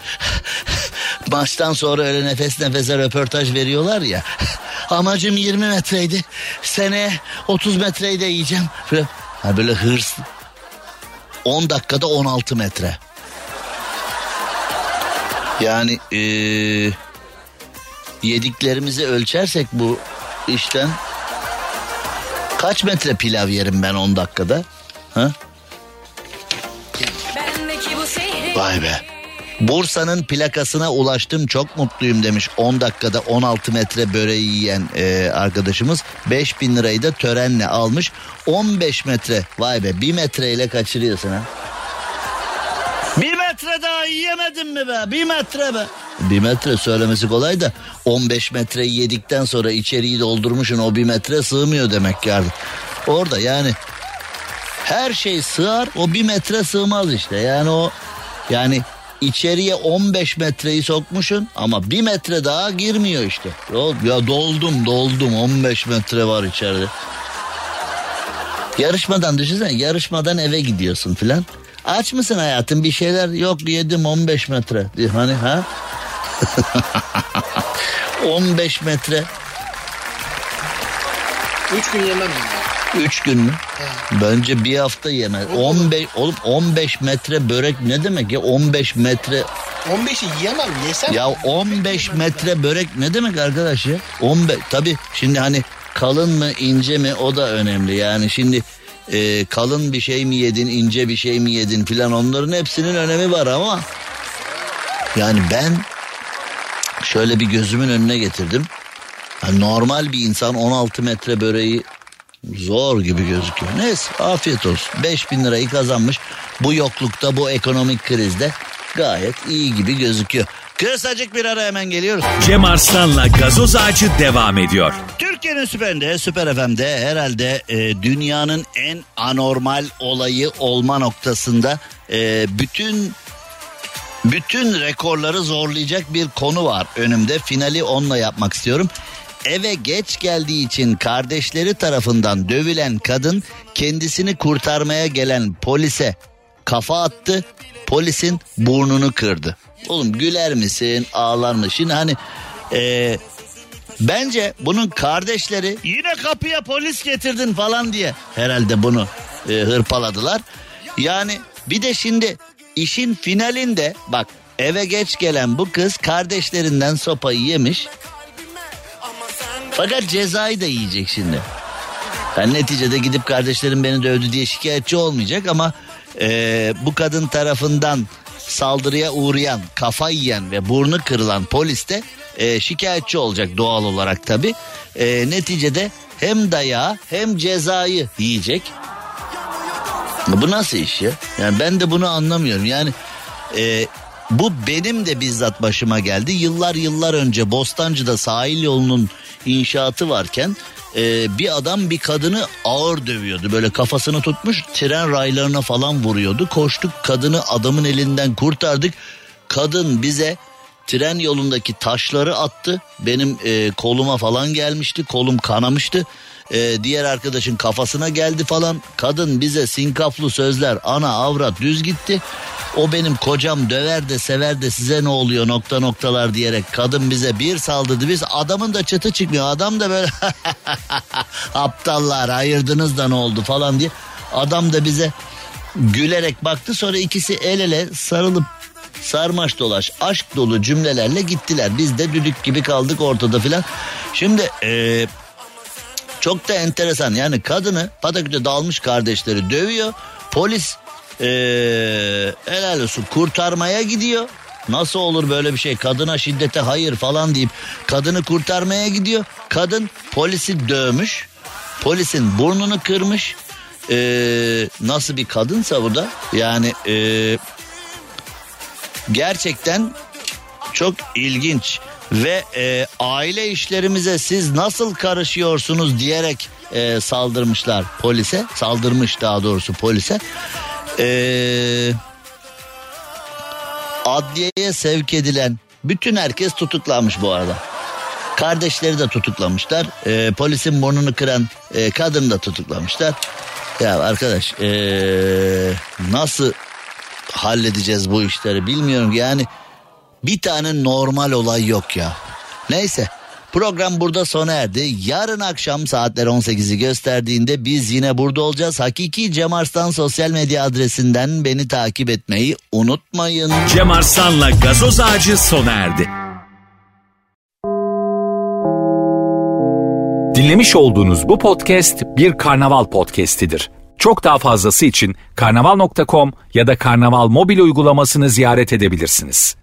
maçtan sonra öyle nefes nefese röportaj veriyorlar ya. Amacım 20 metreydi. Seneye 30 metreyi de yiyeceğim. Ha böyle hırs. 10 dakikada 16 metre. Yani eee, yediklerimizi ölçersek bu işten kaç metre pilav yerim ben 10 dakikada? Ha? Vay be. Bursa'nın plakasına ulaştım çok mutluyum demiş 10 dakikada 16 metre böreği yiyen e, arkadaşımız 5000 lirayı da törenle almış 15 metre vay be 1 metreyle kaçırıyorsun ha. 1 metre daha yiyemedin mi be 1 metre be. 1 metre söylemesi kolay da 15 metreyi yedikten sonra içeriği doldurmuşsun o 1 metre sığmıyor demek ki artık. Orada yani her şey sığar o bir metre sığmaz işte yani o yani içeriye 15 metreyi sokmuşsun ama bir metre daha girmiyor işte. Ya doldum doldum 15 metre var içeride. Yarışmadan düşünsene yarışmadan eve gidiyorsun filan. Aç mısın hayatım bir şeyler yok yedim 15 metre. diyor. Hani ha? 15 metre. 3 gün yemem. 3 gün mü? Bence bir hafta yemez. 15 olup 15 metre börek ne demek ya 15 metre 15'i yiyemem. Yesem ya 15 metre börek ne demek arkadaş ya? 15 tabi şimdi hani kalın mı ince mi o da önemli. Yani şimdi e, kalın bir şey mi yedin ince bir şey mi yedin filan onların hepsinin önemi var ama yani ben şöyle bir gözümün önüne getirdim. Yani normal bir insan 16 metre böreği zor gibi gözüküyor. Neyse afiyet olsun. 5000 lirayı kazanmış. Bu yoklukta bu ekonomik krizde gayet iyi gibi gözüküyor. Kısacık bir ara hemen geliyoruz. Cem Arslan'la gazoz ağacı devam ediyor. Türkiye'nin süperinde, Süper FM'de herhalde e, dünyanın en anormal olayı olma noktasında e, bütün bütün rekorları zorlayacak bir konu var önümde. Finali onunla yapmak istiyorum. Eve geç geldiği için kardeşleri tarafından dövülen kadın kendisini kurtarmaya gelen polise kafa attı. Polisin burnunu kırdı. Oğlum güler misin ağlar mısın? Şimdi hani e, bence bunun kardeşleri yine kapıya polis getirdin falan diye herhalde bunu e, hırpaladılar. Yani bir de şimdi işin finalinde bak eve geç gelen bu kız kardeşlerinden sopayı yemiş. Fakat cezayı da yiyecek şimdi. Yani neticede gidip kardeşlerim beni dövdü diye şikayetçi olmayacak ama e, bu kadın tarafından saldırıya uğrayan, kafa yiyen ve burnu kırılan polis de e, şikayetçi olacak doğal olarak tabi. E, neticede hem dayağı hem cezayı yiyecek. Bu nasıl iş ya? Yani ben de bunu anlamıyorum. Yani e, bu benim de bizzat başıma geldi. Yıllar yıllar önce Bostancı'da sahil yolunun inşaatı varken e, bir adam bir kadını ağır dövüyordu. Böyle kafasını tutmuş tren raylarına falan vuruyordu. Koştuk kadını adamın elinden kurtardık. Kadın bize tren yolundaki taşları attı. Benim e, koluma falan gelmişti. Kolum kanamıştı. E, diğer arkadaşın kafasına geldi falan. Kadın bize sinkaflı sözler ana avrat düz gitti. O benim kocam döver de sever de size ne oluyor nokta noktalar diyerek kadın bize bir saldırdı. Biz adamın da çıtı çıkmıyor. Adam da böyle aptallar ayırdınız da ne oldu falan diye. Adam da bize gülerek baktı sonra ikisi el ele sarılıp sarmaş dolaş aşk dolu cümlelerle gittiler. Biz de düdük gibi kaldık ortada filan. Şimdi eee çok da enteresan yani kadını Pataküte dalmış kardeşleri dövüyor. Polis eee helal olsun kurtarmaya gidiyor. Nasıl olur böyle bir şey kadına şiddete hayır falan deyip kadını kurtarmaya gidiyor. Kadın polisi dövmüş. Polisin burnunu kırmış. Eee, nasıl bir kadınsa bu da yani eee, gerçekten çok ilginç ve e, aile işlerimize siz nasıl karışıyorsunuz diyerek e, saldırmışlar polise saldırmış daha doğrusu polise E, adliyeye sevk edilen bütün herkes tutuklanmış bu arada. Kardeşleri de tutuklamışlar E, polisin burnunu kıran e, kadını da tutuklamışlar Ya arkadaş ee, nasıl halledeceğiz bu işleri bilmiyorum. Yani bir tane normal olay yok ya. Neyse program burada sona erdi. Yarın akşam saatler 18'i gösterdiğinde biz yine burada olacağız. Hakiki Cem Arslan sosyal medya adresinden beni takip etmeyi unutmayın. Cem Arslan'la gazoz ağacı sona erdi. Dinlemiş olduğunuz bu podcast bir karnaval podcastidir. Çok daha fazlası için karnaval.com ya da karnaval mobil uygulamasını ziyaret edebilirsiniz.